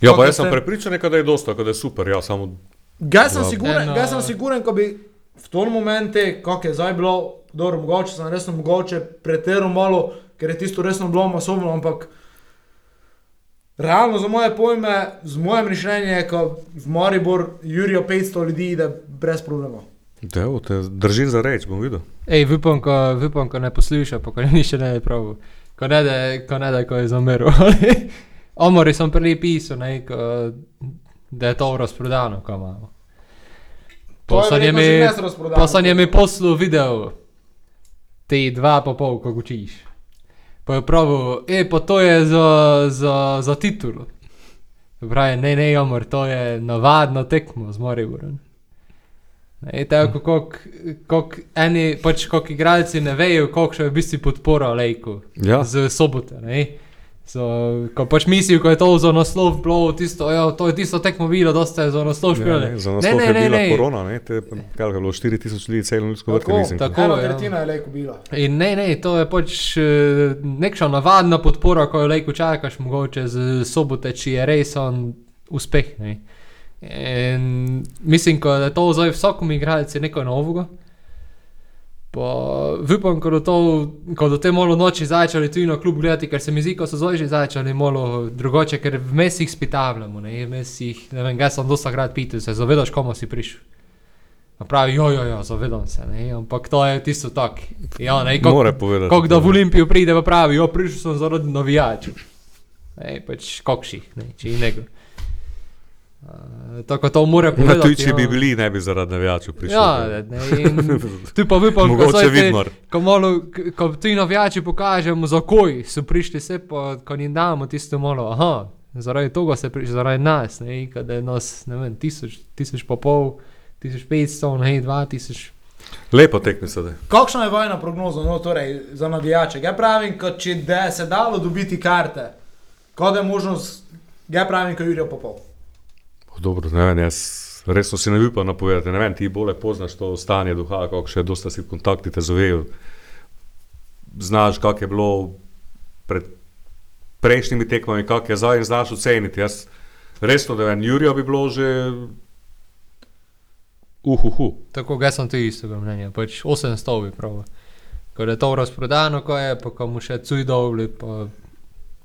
Ja, pa jaz sem prepričan, da je dosta, da je super. Ja, samo Ga sem Ja. siguren, ga sem siguren, ko bi v tom momentu, kako je zdaj bilo, dobro, mogoče sem resno mogoče pretiral malo, ker je tisto resno bilo masovno, ampak realno za moje pojme, z moje mišljenje je, ko v Maribor Jurijo 500 ljudi ide brez problema. Evo, te držim za reč, bom videl. Ej, vipom, ko, vipom, ko ne posluša, pa ko ni še ne prav. Ko ne da, ko ne da, ko je zameril. Omori sem prej pisal, ne, ko da je to razprodano, ko imamo. Je Pa sem verjetno mi- je poslal video, te dva pa pol, ko učiš. Pa je pravil, e, pa to je za, za, za titulo. Pravi, ne, ne, Jomor, to je navadno tekmo z Moriborom. Ne, tako kot kak eni, pač kot igralci ne vejo, koliko je v bistvu podpora Lejku Ja. z sobote. Ne? So, ko pač mislijo, ko je to za naslov bilo, tisto, jo, to je tisto tekmo bilo, da ste za naslov Ja, špijali. ne, za naslov je bila korona, ne, te, kaj je bilo 4000 ljudi, celo ljudsko vrtko, Tako, mislim. tako. Ena ja. tretjina je lejko bila. In ne, ne, to je pač eh, nekša navadna podpora, ko jo lejko čakaš, mogoče z sobote, če je res on uspeh. Ne. In mislim, ko je to zdaj vsakom igralcu nekaj novega. Pa upam, ko do, to, ko do te malo noči začeli tu na klub gledati, ker se mi zdi, ko so zdaj že začeli malo drugače, ker vmes jih spitavljamo, ne, vmes jih, ne vem, jaz sem dosta krat pital, se zavedaš, komu si prišel. Pravi, jo, jo, jo, zavedam se, ne, ampak to je tisto tak. Ja, ne, kako- More povedati. Kako da v Olimpijo pride, pa pravi, jo, prišel sem zaradi navijačev. Ej, pač kokših, ne, če in nego. Uh, tako to mora Na povedati. tuji, če ja. bi bili, ne bi zaradi navijačev prišli. Ja, ne, tu pa upam, ko Mogoče vidmar. Ko, malo, ko ti navijači pokažemo, zakaj so prišli se, pa ko jim damo tisto malo, aha, zaradi tega se prišli, zaradi nas, ne, kad je nas, ne vem, tisoč, tisoč pa pol, tisoč petsto, ne, dva tisoč. Lepo tekme se da. Kakšna je vojna prognoza no, torej, za navijače? Ja pravim, kot če da se dalo dobiti karte, kot da je možnost, ja pravim, kot Jurijo Popov. Dobro, ne vem, jaz resno si ne bi pa napovedati. Ne vem, ti bolje poznaš to stanje duha, kako še dosta si kontakti te zovejo. Znaš, kak je bilo pred prejšnjimi tekmami, kak je zdaj in znaš oceniti. Jaz resno, da vem, Jurija bi bilo že uhuhu. Tako, jaz sem tudi istega mnenja, pač 800 bi prav. Ko je to razprodano, ko je, pa ko mu še cuj dobli, pa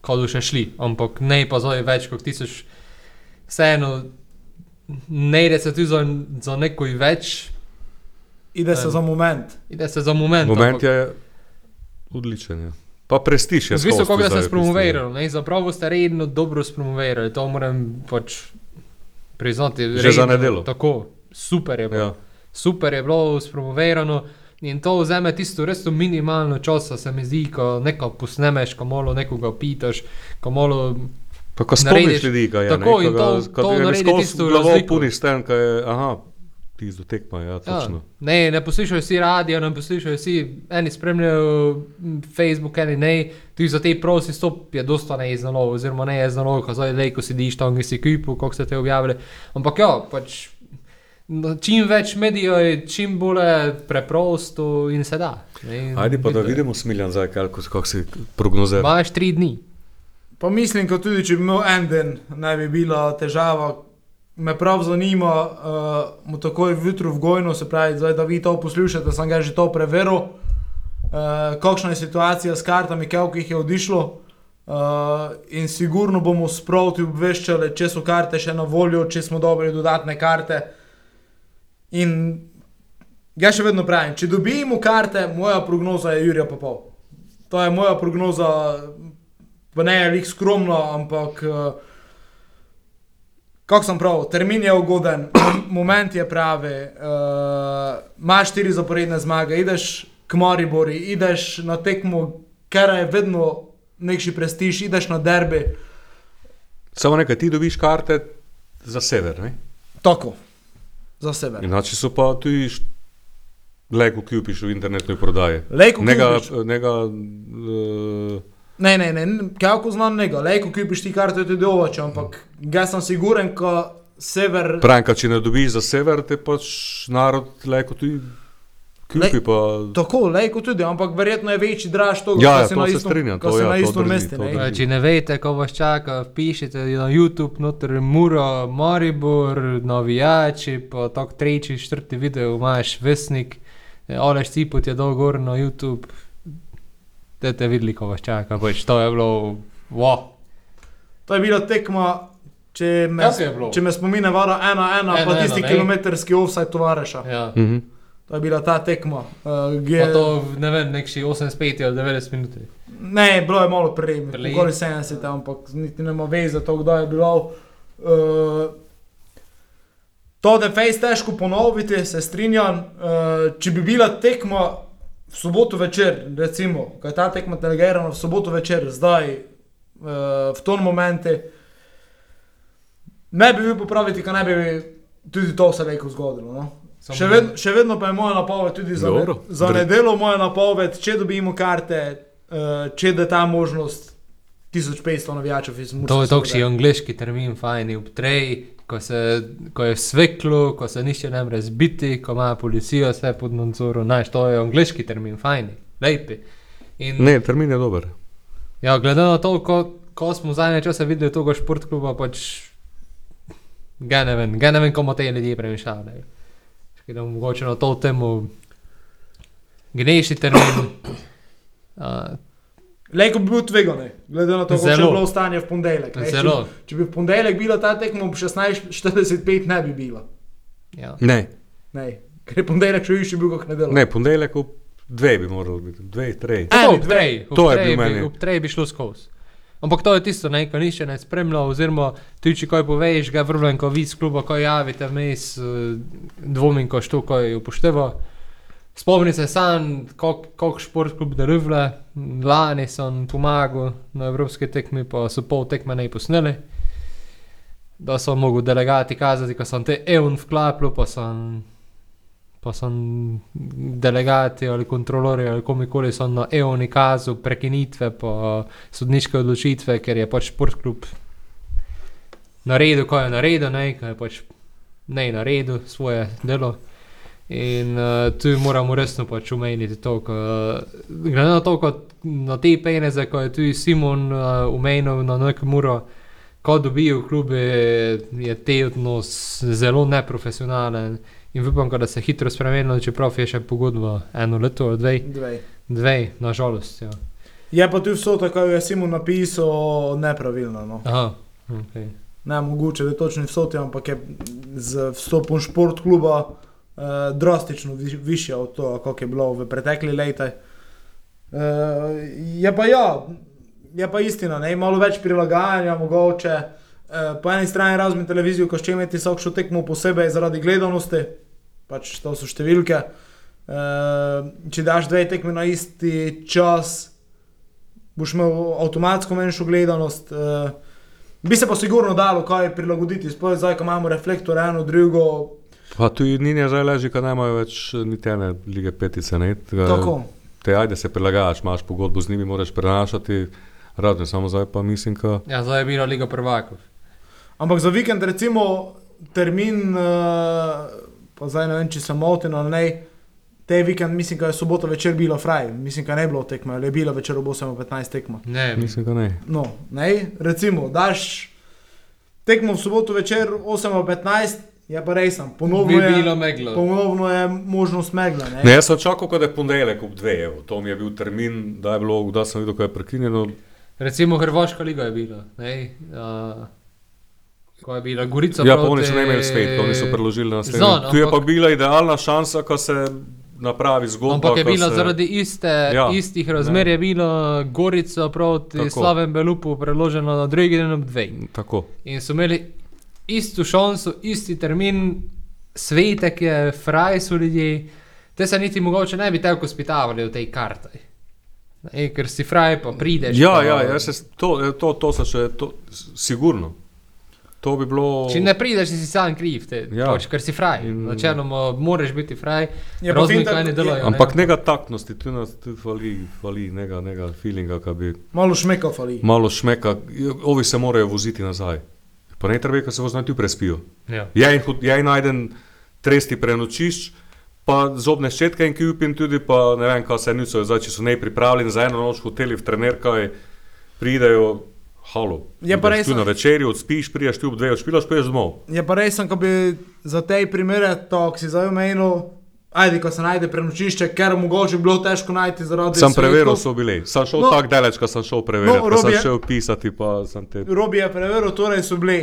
ko bo še šli, ampak ne pa zdaj več kot tisoč. Vseeno, ne ide se tu za, za nekoj več, Ide se za moment. ide se za moment. Moment je odličen. Ja. Pa prestiž je. Skozi kako zdaj ste v bistvu. spromovirali, ne, zapravo ste redno dobro spromovirali, to moram pač priznati. Že za redno, nedeljo. Tako, super je bilo. Ja. super je bilo spromovirano. In to vzame tisto res to minimalno časa, se mi zdi, ko nekaj posnemeš, ko malo nekoga pitaš, ko malo. Pa ko spomniš ljudi, kaj je. tako, ne, in ko ga- to- ko to ga naredi skozi tisto glavo razliko. puniš s tem, kaj je, aha, ti z tekma, ja, Ja, točno. ne, ne poslušajo vsi radio, ne poslušajo vsi, eni spremljajo Facebook, eni ne. Tudi za te prosi stop je dosta neznalo, oziroma ne je znalo, ko zdaj le, ko sediš tam, ki si kupil, kako ste te objavili. Ampak ja, pač. Čim več medijev je, čim bolj preprosto in se da. ne. Ajde pa da vidimo smiljan zdaj, kako kak si prognozira. Imaš tri dni. Pa mislim, kot tudi če bi imel en dan, ne bi bila težava. Me prav zanima, uh, mu takoj jutro v Gojnu, se pravi, zdaj, da vi to poslušate, sem ga že to preveril, uh, kakšna je situacija s kartami, jih je odišlo. Uh, in sigurno bomo sproti obveščali, če so karte še na voljo, če smo dobili dodatne karte. In jaz še vedno pravim, če dobimo karte, moja prognoza je Jurija Popov. To je moja prognoza, pa ne je lik skromno, ampak uh, kako sem prav, termin je ugoden, moment je pravi, uh, imaš štiri zaporedne zmage, ideš k Maribori, ideš na tekmo, kar je vedno nekši prestiž, ideš na derbi. Samo nekaj, ti dobiš karte za sever, ne? Tako, za sebe. Inače so pa tudi lego, ki kupiš v internetni prodaji. Lejko Nega, kupiš. nega, uh, Ne, ne, ne, kako znam njega, lejko kupiš ti karto, je tudi ovače, ampak jaz sem siguren, ko sever. Pranka, če ne dobiš za sever, te pač narod lego tudi kupi. Lej- Pa, Tako, lejko tudi, ampak verjetno je večji draž to, Ja, ko ja, si to na se istom, strinjam, ko to ja, na to drži, mestu. to. Če ne veste, ko vas čaka, pišite na YouTube, noter Muro, Maribor, navijači, pa tako tretji, četrti video imaš, vesnik, Oleš Cipot je dol gor na YouTube. Da te videli, ko vas čaka, pač to je bilo, wow. To je bila tekma, če me, je bilo? če me spomine, vara ena, ena, Ena, pa ena, tisti ne. kilometrski offside tovariša. Ja. Mhm. To je bila ta tekma. Uh, Pa to, ne vem, nekši 85 ali 90 minut. Ne, bilo je malo prej, Prej. okoli 70, ampak niti nema veze, to kdaj je bilo. Uh, To, da je fejs težko ponoviti, se strinjam. Uh, če bi bila tekma v soboto večer, recimo, ko je ta tekma delegirana v soboto večer, zdaj, uh, v tom momentu, ne bi bil popraviti, ker ne bi tudi to se reko zgodilo. No? Samo Še, ved, še vedno pa je moja napoved tudi za, ne, za nedeljo, moja napoved, če dobimo karte, uh, če da ta možnost 1500 navijačev iz Murske. To je Sobote. takšni angliški termin, fajn, ob treji, ko, se, ko je sveklo, ko se nišče ne more zbiti, ko ima policija vse pod nadzorom. Znaš, to je angliški termin, fajn, lepi. In, Ne, termin je dober. ja, glede na to, ko, ko smo zadnje čase videli tega športkluba, pač ga ne vem, ga ne vem, komu te ljudje premišljajo. Da mogoče na to temu gnejši termin. Uh, Lejko bi bil tvegan, glede na to, kako je bilo stanje v ponedeljek. ne. Če, če bi v ponedeljek bila ta tekma ob 16:45, ne bi bila. ja. Ne, Ne. Ker je ponedeljek še više bil kot nedelja. ne ponedeljek ob dve bi moral biti, dve, tri. Eni, ob dve. To je treji bil bi- meni. Ob treji bi šlo skozi. Ampak to je tisto, ne, ko nišče ne spremlja, oziroma ti, če kaj poveš, ga vrvem, ko vidiš kluba, ko javite vmes, eh, dvomim, ko što kaj upošteva. Spomni se koliko šport klub darivle, lani sem pomagal na evropske tekmi, pa so pol tekme ne posneli. Da so mogli delegati kazati, ko sem te evn vklapljal, pa sem pa sem delegati ali kontrolori ali komikoli so na EONI kazu prekinitve, pa sodniške odločitve, ker je pač športklub naredil, ko je naredil, ne, ko je pač ne naredil svoje delo. In uh, tu moramo resno pač umeniti to, ko, glede na to, kot na te peneze, ko je tudi Simon uh, umenil na nek muro, ko dobijo klube, je te odnos zelo neprofesionalen. In upam, da se hitro spremenilo, čeprav je še pogodba eno leto, dve, Dve. dve nažalost. Ja. Je pa tu vso tako, kot je Simon napisal, nepravilno. No. Aha, okay. Ne mogoče, da je točno vsoti, ampak je z vstopom šport kluba uh, drastično vi, više od tega, kot je bilo v pretekli leti. Uh, je pa ja, je pa istina, ne, malo več prilagajanja mogoče. Uh, po eni strani razumem televizijo, ko še imeti vsakšo tekmo posebej zaradi gledanosti, pač to so številke. Uh, če daš dve tekmi na isti čas, boš imel avtomatsko manjšo gledanost. Uh, Bi se pa sigurno dalo kaj prilagoditi, sploh zdaj, ko imamo reflektor, eno, drugo. Pa tu ni zdaj leži, ker nemajo več niti ene lige petice. Ne? Tega, Tako. te ajde se prilagajaš, imaš pogodbo z njimi, moraš prenašati. Radno, samo zdaj pa mislim, da Ja, zdaj je bila Liga prvakov. Ampak za vikend, recimo, termin, uh, pa zdaj ne vem, če sem moten ali ne, te vikend, mislim, da je sobota večer bilo fraj, mislim, da ne bilo tekme, ali je bilo večer ob 8.15 tekma. Ne, mislim, da ne. No, ne, recimo, daš tekmo v soboto večer 8.15, je pa resen, ponovno bi je, ponovno je možnost megla. Ne? Ne, jaz sem čakal, da je ponedeljek ob dve, evo. to mi je bil termin, da je bilo, da sem videl, ko je prekinjeno. Recimo Hrvaška liga je bila. Ne, uh, ko je bila Gorica. Ja, proti- oni so ne imeli svet, oni so preložili na svet. Znam, Tu je pa ampak- bila idealna šansa, ko se napravi zgodba. Ampak je bila se... zaradi iste, Ja, ja, istih razmer, je bila Gorica proti Tako. Slavem Belupu preložena na drugi dan ob dveh. Tako. In so imeli isto šanso, isti termin, svetek je, fraj so ljudje, te se niti mogoče ne bi tako spitavali v tej karti. E, ker si fraj, pa prideš. Ja, pa, ja, jaz se, to, to, to se še, to, sigurno. To bi bilo. Če ne prideš, si sam kriv, te, Ja. ja. pač, ker si fraj. In- Načeloma moraš biti fraj, razen finta- kaj ne delajo. je- ne. Ampak nega taktnosti, tu nas tu fali, fali nega, nega feelinga, ki bi Malo šmeka fali. malo šmeka. Ovi se morajo voziti nazaj. Pa ne treba, ker se voznajo tu prespijo. Ja. Hud- je en najden tresti prenočišč, pa zobne ščetke in kjupin tudi, pa ne vem, kaj se niso, zdaj, če so ne pripravljeni za eno noč v hoteli v trenerkaj, pridejo, halo. Je pa ideš res- Tu na večerji, odspiš, priješ tu ob dve, odšpilaš, poješ domov. Je pa res, ko bi za te primere, to, ki si zdaj omenil, ajde, ko se najde prenočišče, ker mogoče bi bilo težko najti zaradi Sem preveril, so bili. Sem šel No. tako daleč, ko sem šel preveriti, No, sem šel pisati, pa sem te. Robi je preveril, torej so bili.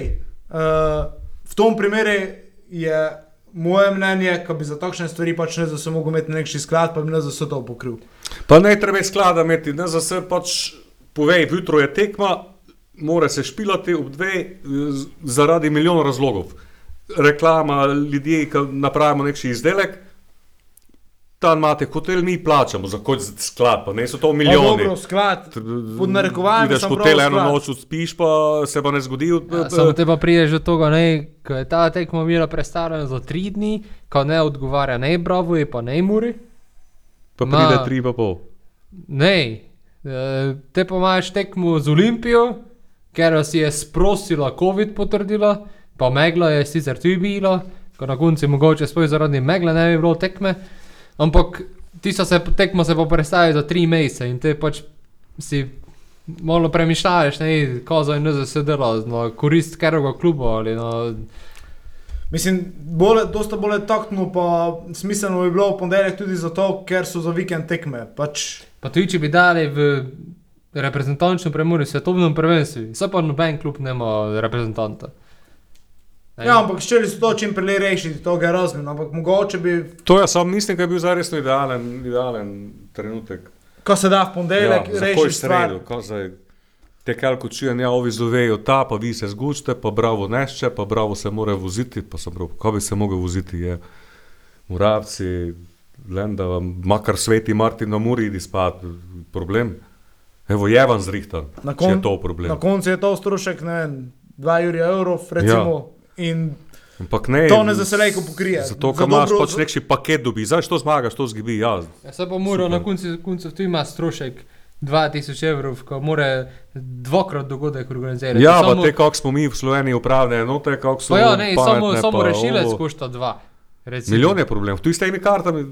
Uh, v tom primeru je moje mnenje, da bi za takšne stvari pač ne za se mogel imeti nekši sklad, pa bi ne za vse to pokril. Pa ne treba je sklada imeti, ne za se pač povej, jutro je tekma, mora se špilati ob dve z- zaradi milijon razlogov. reklama, ljudje, ki napravimo neki izdelek. Tam imate hotel, mi plačamo za kot sklad, pa ne so to Pa milijoni. Dobro, sklad, pod Ideš sem v hotel eno noč, spiš, pa se pa ne zgodi. Ja, Samo te pa prideš do tega, ne, ko je ta tekma bila predstavljena za tri dni, ko ne odgovarja ne Bravo, pa ne Muri. Pa pride Ma- tri pa pol. Ne, eh, te pa imaš tekmo z Olimpijo, ker si je sprosila COVID potrdila, pa megla je sicer tudi bila, ko na koncu mogoče spoj zaradi megle ne bi bilo tekme, ampak se tekmo se pa predstavili za tri mesece in te pač si malo premišljaješ, ne, ko za in se dela, na korist katerega kluba ali na... Mislim, bolje, dosta bolje taktno, pa smiselno bi bilo v ponedeljek tudi zato, ker so za vikend tekme. Pač, Pa tudi če bi dali v reprezentančno premori svetovnem prvenstvu, vse pa noben klub nema reprezentanta. Ne. ja, ampak ščeli so to čim prej rešiti, to ga razumem, ampak mogoče bi, To jaz sam mislim, da je bil zares idealen, idealen trenutek. ko se da v ponedeljek, Ja, za koj reši stvar. sredo, ko zdaj te kalko čujem, ja, ovi zovejo ta, pa vi se zgučite, pa bravo nešče, pa bravo se mora voziti, pa sem prav, ko bi se mogel voziti, je Muravci, Lenda, makar sveti Martin na Muri, idi spat, problem. Evo, je vam zrihtan, Na če kon- je to problem. Na koncu je to strošek, ne vem, 2 jurja evrov, recimo. Ja. In Ampak ne, To ne za selejko pokrije. Zato, Za ker imaš dobro- pač neki paket dobi, zdaj što zmagaš, to zgibi, ja. Ja, se pa mora na koncu, koncu tu ima strošek 2000 evrov, ko mora dvakrat dogodek organizirati. Ja, pa samo, te, kako smo mi v Sloveniji upravne enote, kako so pa ja, ne, samo, pametne, samo pa rešilec ovo. košta dva. recimo. Milijon je problem, tu s temi kartami,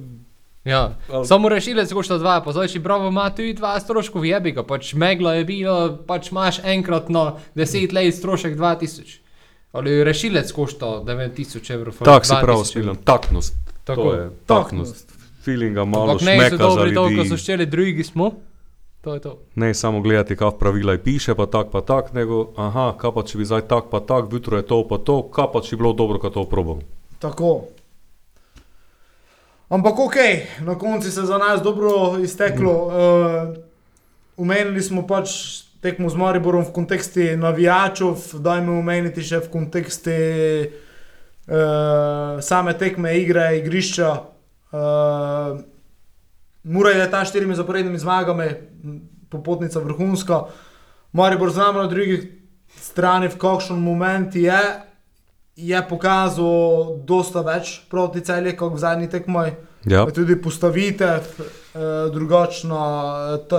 Ja, Ali- samo rešilec košta dva, pa zdaj če bravo ima tudi dva stroškov, jebi ga, pač megla je bilo, pač imaš enkrat na 10 let strošek 2000. Ali rešilec košta 9000 evrov. ali tak si 2000 prav evrov. spiljen, taknost. Tako. To je taknost. Feelinga malo Ampak ne šmeka za dobri to, ko so ljudi. šteli drugi smo. To je to. Ne samo gledati, kaj pravila piše, pa tak, pa tak, nego, aha, kaj pa če bi zdaj tak, pa tak, jutro je to, pa to, kaj pa če bi bilo dobro, ko to probam. Tako. Ampak ok, na koncu se je za nas dobro izteklo. Uh, umenili smo pač tekmo z Mariborom v kontekstu navijačev, dajmo omeniti še v kontekstu uh, same tekme, igre, igrišča. Uh, Mura je ta štirimi zaporednimi zmagami, popotnica vrhunska. Maribor z nami na drugi strani, v kakšnem momentu je, je pokazal dosta več proti celju, kot v zadnji tekmoj. Ja, Tudi postavitev, eh, drugačna eh, eh,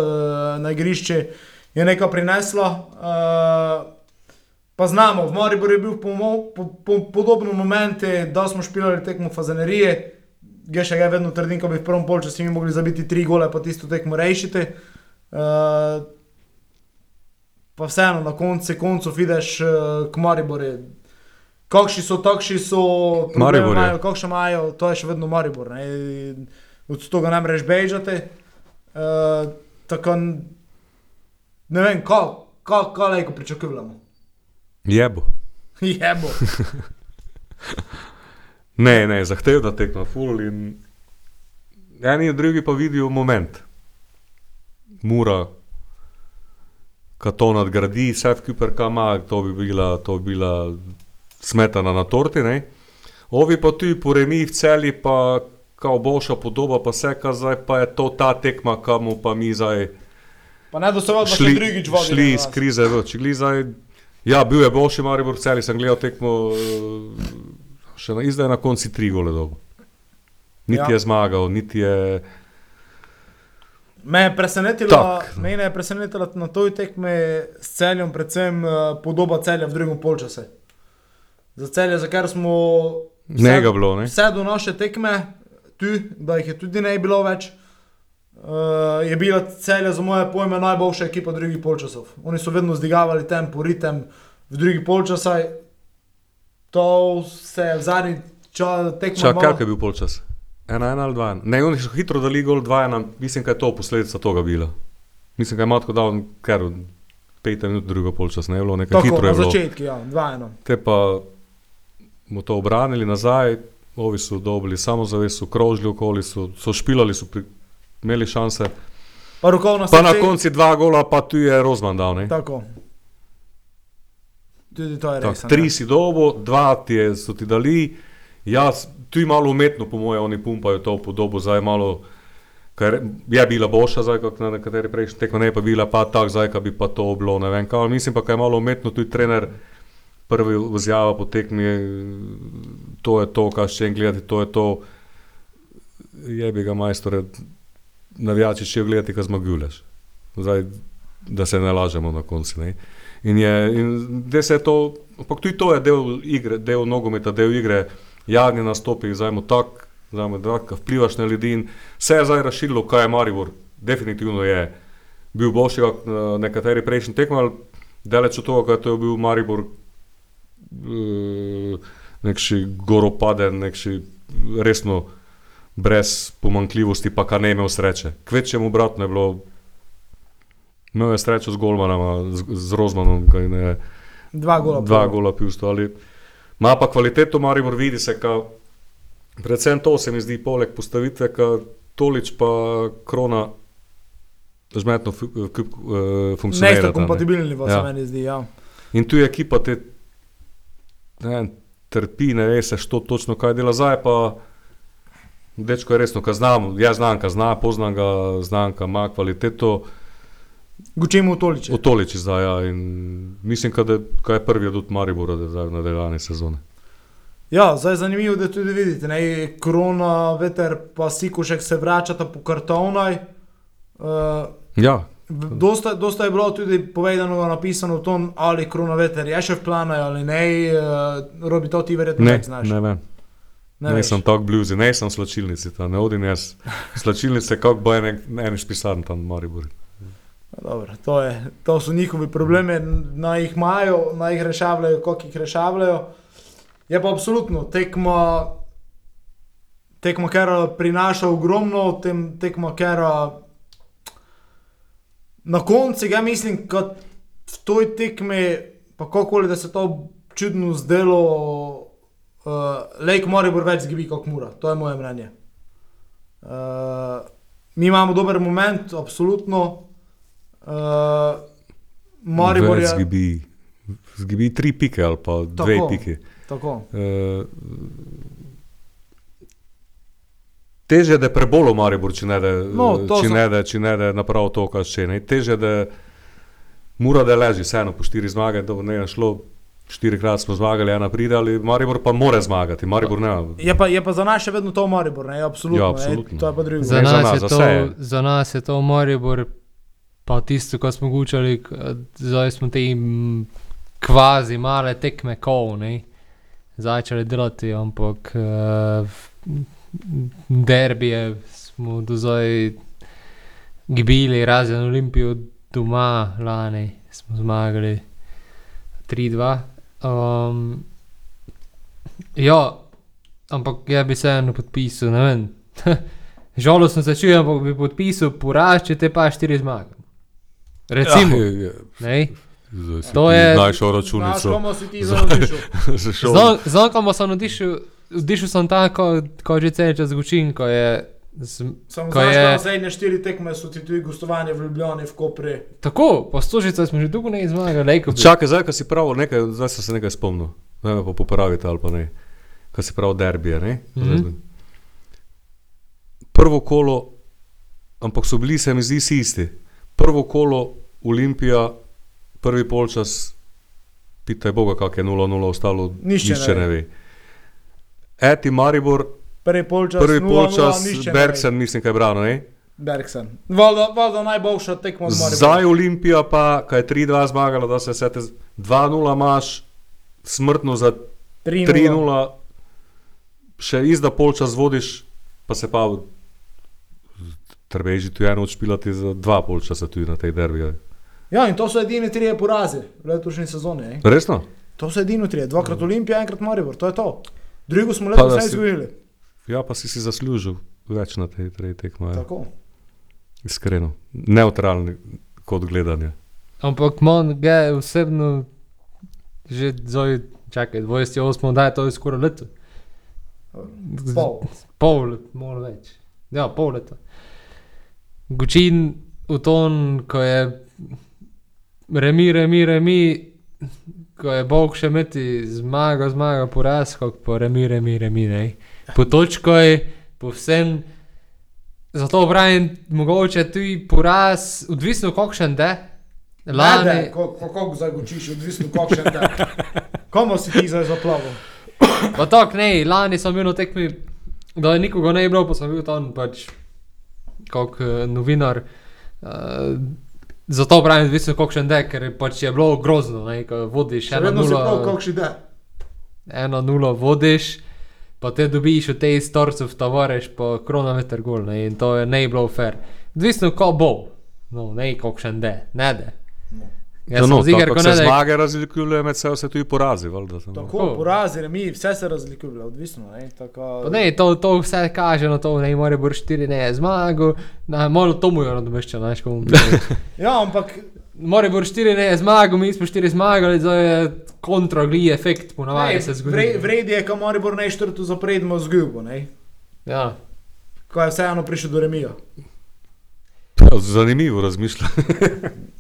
na igrišče je nekaj prinesla. Eh, pa znamo, v Mariboru je bil pomo, po, po, podobno momentu, da smo špilali tekmo fazanerije. Še ga vedno trdim, da bi v prvem polčasu mi mogli zabiti tri gole, pa tisto tekmo rešiti. Uh, pa vseeno, na koncu koncev vidiš, uh, k Mariboru. Kakšni so, takšni so, Maribor je. imajo, kakšne imajo, to je še vedno Maribor. Ne? Od tega ne moreš bežati. Uh, tako ne vem, kaj lahko pričakujemo. jebo. Jebo. Ne, ne, zahtevna tekma, ful in eni in drugi pa vidijo moment. Mura, ko to nadgradi, vse vkuper kama, to bi bila, to bi bila smetana na torti, ne. Ovi pa tu po remi v celi, pa kao boljša podoba, pa vse, kar zdaj pa je to ta tekma, kamu pa mi zdaj Pa ne da smo šli, drugič vodili. šli na iz krize v Čigli zdaj. Ja, bil je boljši Maribor v celi, sem gledal tekmo, eh, še na, zdaj na konci tri gole dobo. Niti Ja. je zmagal, niti je. Me je presenetilo, Tak. mene je presenetilo na toj tekmi s celjem, predvsem uh, podoba celja v drugem polčasu. Za celje, za kar smo ga bilo, ne? vse do naše tekme, tu, da jih je tudi ne bilo več, uh, je bila celja za moje pojme najboljša ekipa drugih polčasov. Oni so vedno zdigavali tempo, ritem v drugih polčasih. To se je v zadnji čas tekmo. Čak, kak je bil polčas? Ena, ena ali dva? ena? Ne, oni so hitro dali gol dva, ena, mislim, da je to posledica toga bila. Mislim, da je Matko dal kar pet minut drugo polčas, ne je bilo nekaj Tako, hitro na je bilo. začetku, ja, dva eno. Te pa mu to obranili nazaj, ovi so dobili samozavest, so krožili okoli, so, so špilali, so pri, imeli šanse. Pa Pa na koncu dva gola, pa tu je Rozman dal. Ne? Tako. Tudi to je Tak, res. ne. tri si dobo, dva ti je, so ti dali, jaz, tu je malo umetno, po mojem, oni pumpajo to podobo, zdaj malo, ker je bila boljša, zdaj kot na nekateri prejšnji tekmi, ne pa bila pa tak, zdaj bi pa to bilo, ne vem, kaj, mislim pa, kaj je malo umetno, tudi trener prvi vzjava po tekmi, to je to, kar še en gledati, to je to, je bi ga majstore, navijači še gledati, kaj zmaguješ. Zdaj, da se ne lažemo na koncu. Ne? In, je, in se je to, ampak tudi to je del igre, del nogometa, del igre, javni nastopi, zajmo tak, zajmo tak, vplivaš na ljudi in se je zdaj razširilo, kaj je Maribor, definitivno je bil boljši kot na nekateri prejšnji tekmi, ali daleč od tega, kaj to je bil Maribor, eh, nekši goropaden, nekši resno brez pomankljivosti, pa kar ne imel sreče. Kvečemu obratno je bilo, imel je srečo z Golmanom, z, z Rozmanom, kaj ne, Dva gola. dva gola pivstva, ali ima pa kvaliteto Maribor, vidi se, ka, predvsem to se mi zdi, poleg postavitve, ka Tolič pa Krona zmetno fu, uh, funkcionira. Nesta kompatibilni, pa se Ja. meni zdi, ja. In tu je ekipa te, ne trpi, ne ve se, što točno kaj dela zdaj, pa dečko je resno, ka znam, jaz znam, ka zna, poznam ga, znam, ka ima kvaliteto, Gučemo v toliče. otoliči zdaj, ja, in mislim, ka da ka je prvi od Maribora, da je zdaj v nadaljevanju sezone. Ja, zdaj je zanimivo, da tudi vidite, ne, korona, veter, pa Sikušek se vračata po kartonaj. Uh, Ja, dosta, dosta je bilo tudi povedano, napisano v tom, ali korona veter je še v planu ali ne. Uh, Robi to ti verjetno ne, več znaš. ne vem. Ne Ne, sem tako bluzi, ne sem slačilnici, ta, ne odim jaz. Slačilnice, kako bo en, en pisarn tam v Mariboru. Dobro, to, je, to so njihovi problemi, naj jih imajo, naj jih rešavajo, koliko jih rešavajo. Je pa absolutno tekma, tekma, ker prinaša ogromno, tem, tekma, ker na koncu, ja mislim, kot v toj tekmi, pa kako da se to čudno zdelo, uh, Lake Moribor več zgibi kot Mura, to je moje mnenje. Uh, mi imamo dober moment, absolutno. Uh, Maribor Več je Zgibi, zgibi tri pike ali pa dve Tako. pike. tako. Uh, teže da je prebolo Maribor, če ne da, No, če so- ne da, če ne da naprav to, kar še ne. Teže da mora da leži, vseeno po štiri zmage, da ne šlo. Štirikrat smo zmagali, ena pride, ali Maribor pa mora zmagati, Maribor ne. Je pa, je pa za nas še vedno to Maribor, ne? absolutno. Ja, absolutno. To je pa drugo. Za Ne, za nas, nas, za to, vse je. za nas je to Maribor, pa tisto, ko smo gučali, zdaj smo te kvazi male tekme kol, ne. Začeli delati, ampak uh, derbije smo do zdaj gibili, razen Olimpijo doma lani smo zmagali 3-2. Um, ja, ampak ja bi se eno podpisal, ne vem. Žalostno se čujem, ampak bi podpisal poraz, če te pa štiri zmage. Recimo, Ja, je, je. ne? Zdaj si To ti je- Našel Znaš, računico. komu si ti zavrnil? za šolo. Znam, znam, kam sem odišel, odišel sem tako, ko že cel čas učim, ko je. Z, Samo je da zadnje štiri tekme so ti tudi gostovanje v Ljubljani, v Kopri. tako, po stožice smo že dolgo ne zmagali, lejko. bi. Čakaj, zdaj, ko si prav, nekaj, zdaj sem se nekaj spomnil. Ne me pa popravite ali pa ne. Ko si prav derbije, ne? Mhm. Prvo kolo, ampak so bili, se mi zdi, vsi isti. Prvo kolo, Olimpija, prvi polčas, pitaj Boga, kak je 0-0 ostalo, Nihče nihče ne ne ve. Eti Maribor, Prvi polčas, prvi 0:0, polčas. Bergsen, mislim, kaj je brano, ne? Bergsen. Valjda, valjda najboljša tekma od Maribora. Zdaj Olimpija pa, kaj je 3-2 zmagala, da se sete, 2-0 imaš, smrtno za 3-0. 3-0, še izda polčas vodiš, pa se pa trbeži tu eno odšpilati za dva polčasa tudi na tej derbi. Ja, in to so edini trije porazi v letošnji sezoni. eh. Resno? To so edini trije, dvakrat Olimpija, enkrat Maribor, to je to. Drugo smo letos si- izgubili. Ja, pa si si zaslužil več na tej tej tekmi, ja. Tako. iskreno. Neutralni kot gledanje. Ampak man ga osebno že zdaj, čakaj, 28, da je to skoraj leto. Pol. Pol leta, malo več. Ja, pol leta. Gučin v ton, ko je remi, remi, remi, ko je Bog še imeti zmago, zmago, poraz, kot po remi, remi, remi, ne. Po točkoj, po vsem. Zato pravim, mogoče tudi poraz, odvisno kakšen de. Lani, Lani, kako zagočiš, odvisno kakšen da. Komu si ti zdaj zaplavil? pa tako ne, lani sem bil na tekmi, da je nikoga ne bilo, pa sem bil tam pač kot uh, novinar. Uh, zato pravim, odvisno kakšen de, ker je pač je bilo grozno, ne, ko vodiš Še eno nulo. kakšen da. eno nulo vodiš, pa te dobiš v tej storcu v tovariš po kronometer gol, ne, in to je ne bilo fair. Odvisno, ko bo, no, ne kakšen de, ne de. Ja, Jaz no, sem ziger, tako ko se ne zmage razlikujejo med seboj, se tudi porazi. Valjda. Tako, Tako. porazi, remi, vse se razlikuje, odvisno. Ne, tako, Pa ne, to, to vse kaže na to, ne more bo 4 ne zmagal, na malo to mu je mu Ja, ampak More bo 4 ne zmagal, mi smo 4 zmagali, zdaj je kontragli efekt, ponavadi se zgodi. vre, vredi je, ko mora bo neštrtu zapredmo zgubo, ne? Ja. Ko je vseeno prišel do remija. Ja, Zanimivo razmišlja.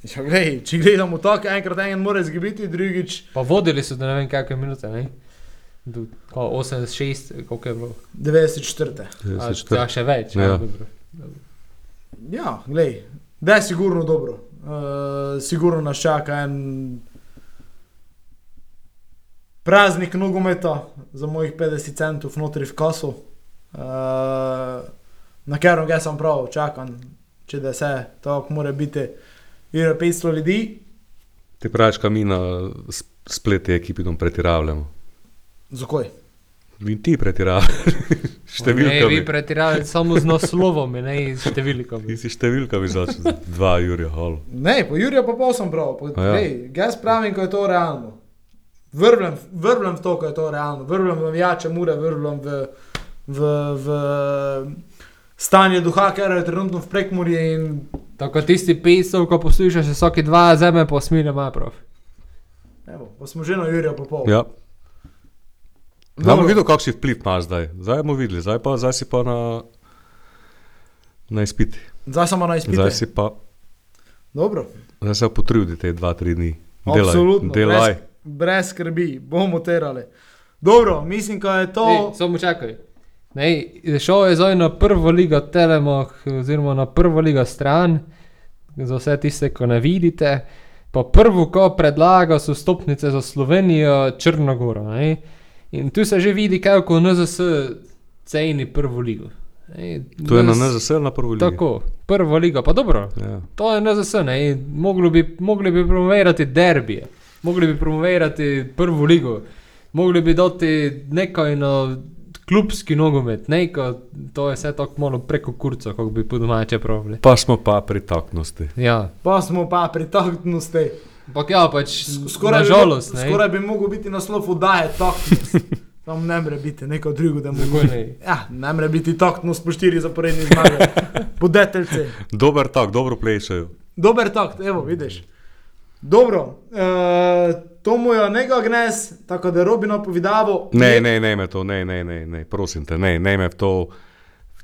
Ja, glej, če gledamo tako, enkrat en mora zgibiti, drugič Pa vodili so do ne vem kakšne minute, ne? Do ko, 86, koliko je bilo. 94. A, Se četrt- ja, še več. Ja. Ja. dobro. Ja, glej, da je sigurno dobro. Uh, sigurno nas čaka en praznik nogometa za mojih 50 centov notri v kasu. Uh, na katerem ga sem prav, čakam, če da se tako mora biti. Ira 500 ljudi, Ti praviš, kam mi na s- spleti ekipi pretiravljamo. zakaj? In ti pretiravaš. Ne, vi Številkami. pretiravate samo z naslovom, ne Ti številkami. si številkami začel. Dva Jurija Hall. Ne, po Juriju pa pol sem prav. Po, ja. ja. Jaz pravim, ko je to realno. Vrvlem, vrvlem v to, ko je to realno. Vrvlem v jače mure, vrvlem v, v, v stanje duha, ker je trenutno v prekmurju in Tako tisti pisov, ko poslušaš vsake dva zeme, pa smile ima prav. evo, pa smo že na Juriju pa pol. Ja. Zdaj bomo Dobro. videli, kakšen vpliv imaš zdaj. Zdaj bomo videli, zdaj, pa, zdaj si pa na, na izpiti. Zdaj samo na izpitu. Zdaj si pa, Dobro, zdaj se potrudi te dva, tri dni. Delaj, absolutno. delaj. Brez, brez skrbi, bomo terali. Dobro, mislim, da je to. Ej, Samo čakaj. Nej, šel je zdaj na prvo ligo Telemoh, oziroma na prvo ligo stran, za vse tiste, ko ne vidite. Pa prvo, ko predlaga, so stopnice za Slovenijo, Črnogoro. Ne? In tu se že vidi, kako NZS ceni prvo ligo. Ne? To je na NZS ali na prvo ligo? Tako, prvo ligo, pa dobro. Ja. To je NZS, ne, mogli bi, mogli bi promovirati derbije, mogli bi promovirati prvo ligo, mogli bi dati nekaj na klubski nogomet, nekaj, to je vse tako malo preko kurca, kako bi po domače pravili. Pa smo pa pri taknosti. Ja, Pa smo pa pri taknosti. Ampak ja, pač Skoraj žalost. Skoraj bi mogel biti naslov udaje taknost. Tam ne more biti neko drugo, da mu ne. Ja, ne more biti taktnost po štiri zaporedne zmage. Podeteljce. Dober tak, dobro plešajo. Dober takt, evo, vidiš. Dobro, e, to mu je nekaj gnes, tako da je Robino povedal. Ne, ne, ne me to, ne, ne, ne, ne prosim te, ne, ne me v to,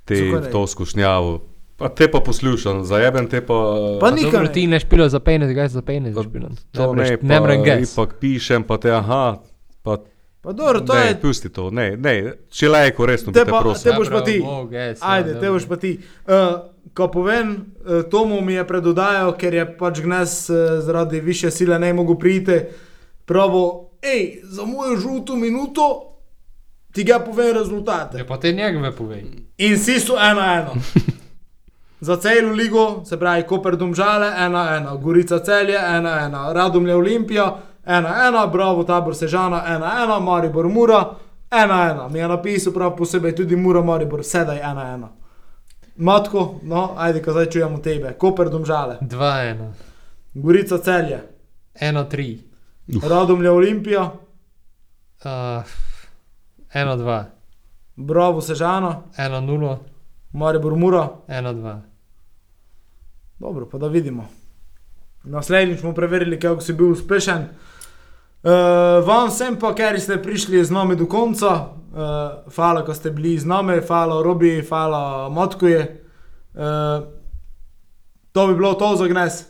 te, v to skušnjavo. Pa te pa poslušam, zajeben te pa. Pa ne. ti ne špilo za penis, gaj za Pa špilo. To ne, ne pa mrem gas. ipak pišem, pa te, aha, pa Pa dobro, to ne, je. pusti to, ne, ne, če lajko, resno Te te, te pa- prosim. te boš pa ti. Ajde, te boš pa ti. Uh, ko povem, uh, Tomu mi je predodajal, ker je pač gnes uh, zaradi više sile ne mogel priti. Pravo, hej, za mojo žuto minuto ti ga povem rezultate. Ja, pa te njegove povej. In vsi so ena ena. Za celo ligo, se pravi, Koper Domžale, ena ena, Gorica Celje, ena ena, Radomlje Olimpija, ena ena, Bravo Tabor Sežana, ena ena, Maribor Mura, ena ena. Mi je napisal prav posebej tudi Mura Maribor, sedaj ena ena. Matko, no, ajde, ko zdaj čujemo tebe, Koper Domžale, Dva, ena, Gorica Celje, eno, tri, Radomlje Olimpija, uh, eno, dva, Bravo Sežana, eno, nulo, Maribor Mura. eno, dva. Dobro, pa da vidimo. Naslednjič bomo preverili, kako si bil uspešen. Uh, vam vsem pa, ker ste prišli z nami do konca, uh, hvala, ko ste bili z nami, hvala Robi, hvala Matkuje. Uh, to bi bilo to za gnes.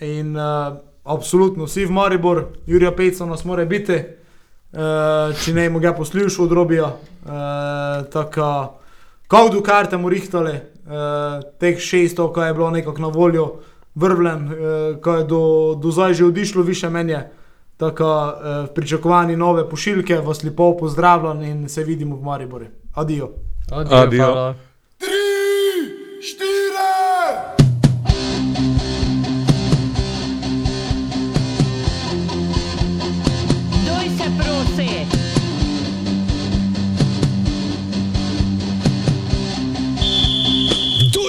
In uh, absolutno vsi v Maribor, Jurija Pejca nas mora biti, uh, če ne mu ga poslušal od Robija. Uh, tako, kaudu karte mu rihtali, uh, teh 600, ko je bilo nekako na voljo, vrvlem, uh, ko je do, do zdaj že odišlo više menje. Tako, v pričakovanju nove pošiljke, vas lepo pozdravljam in se vidimo v Mariboru. Adijo. Adijo. Adijo. hvala. Doj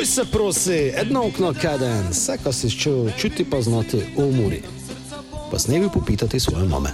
Duj se prosi, jedno okno kaden, vse, kar si čutil, čuti pa znati umori. Pa s nebi popitati svoje mame.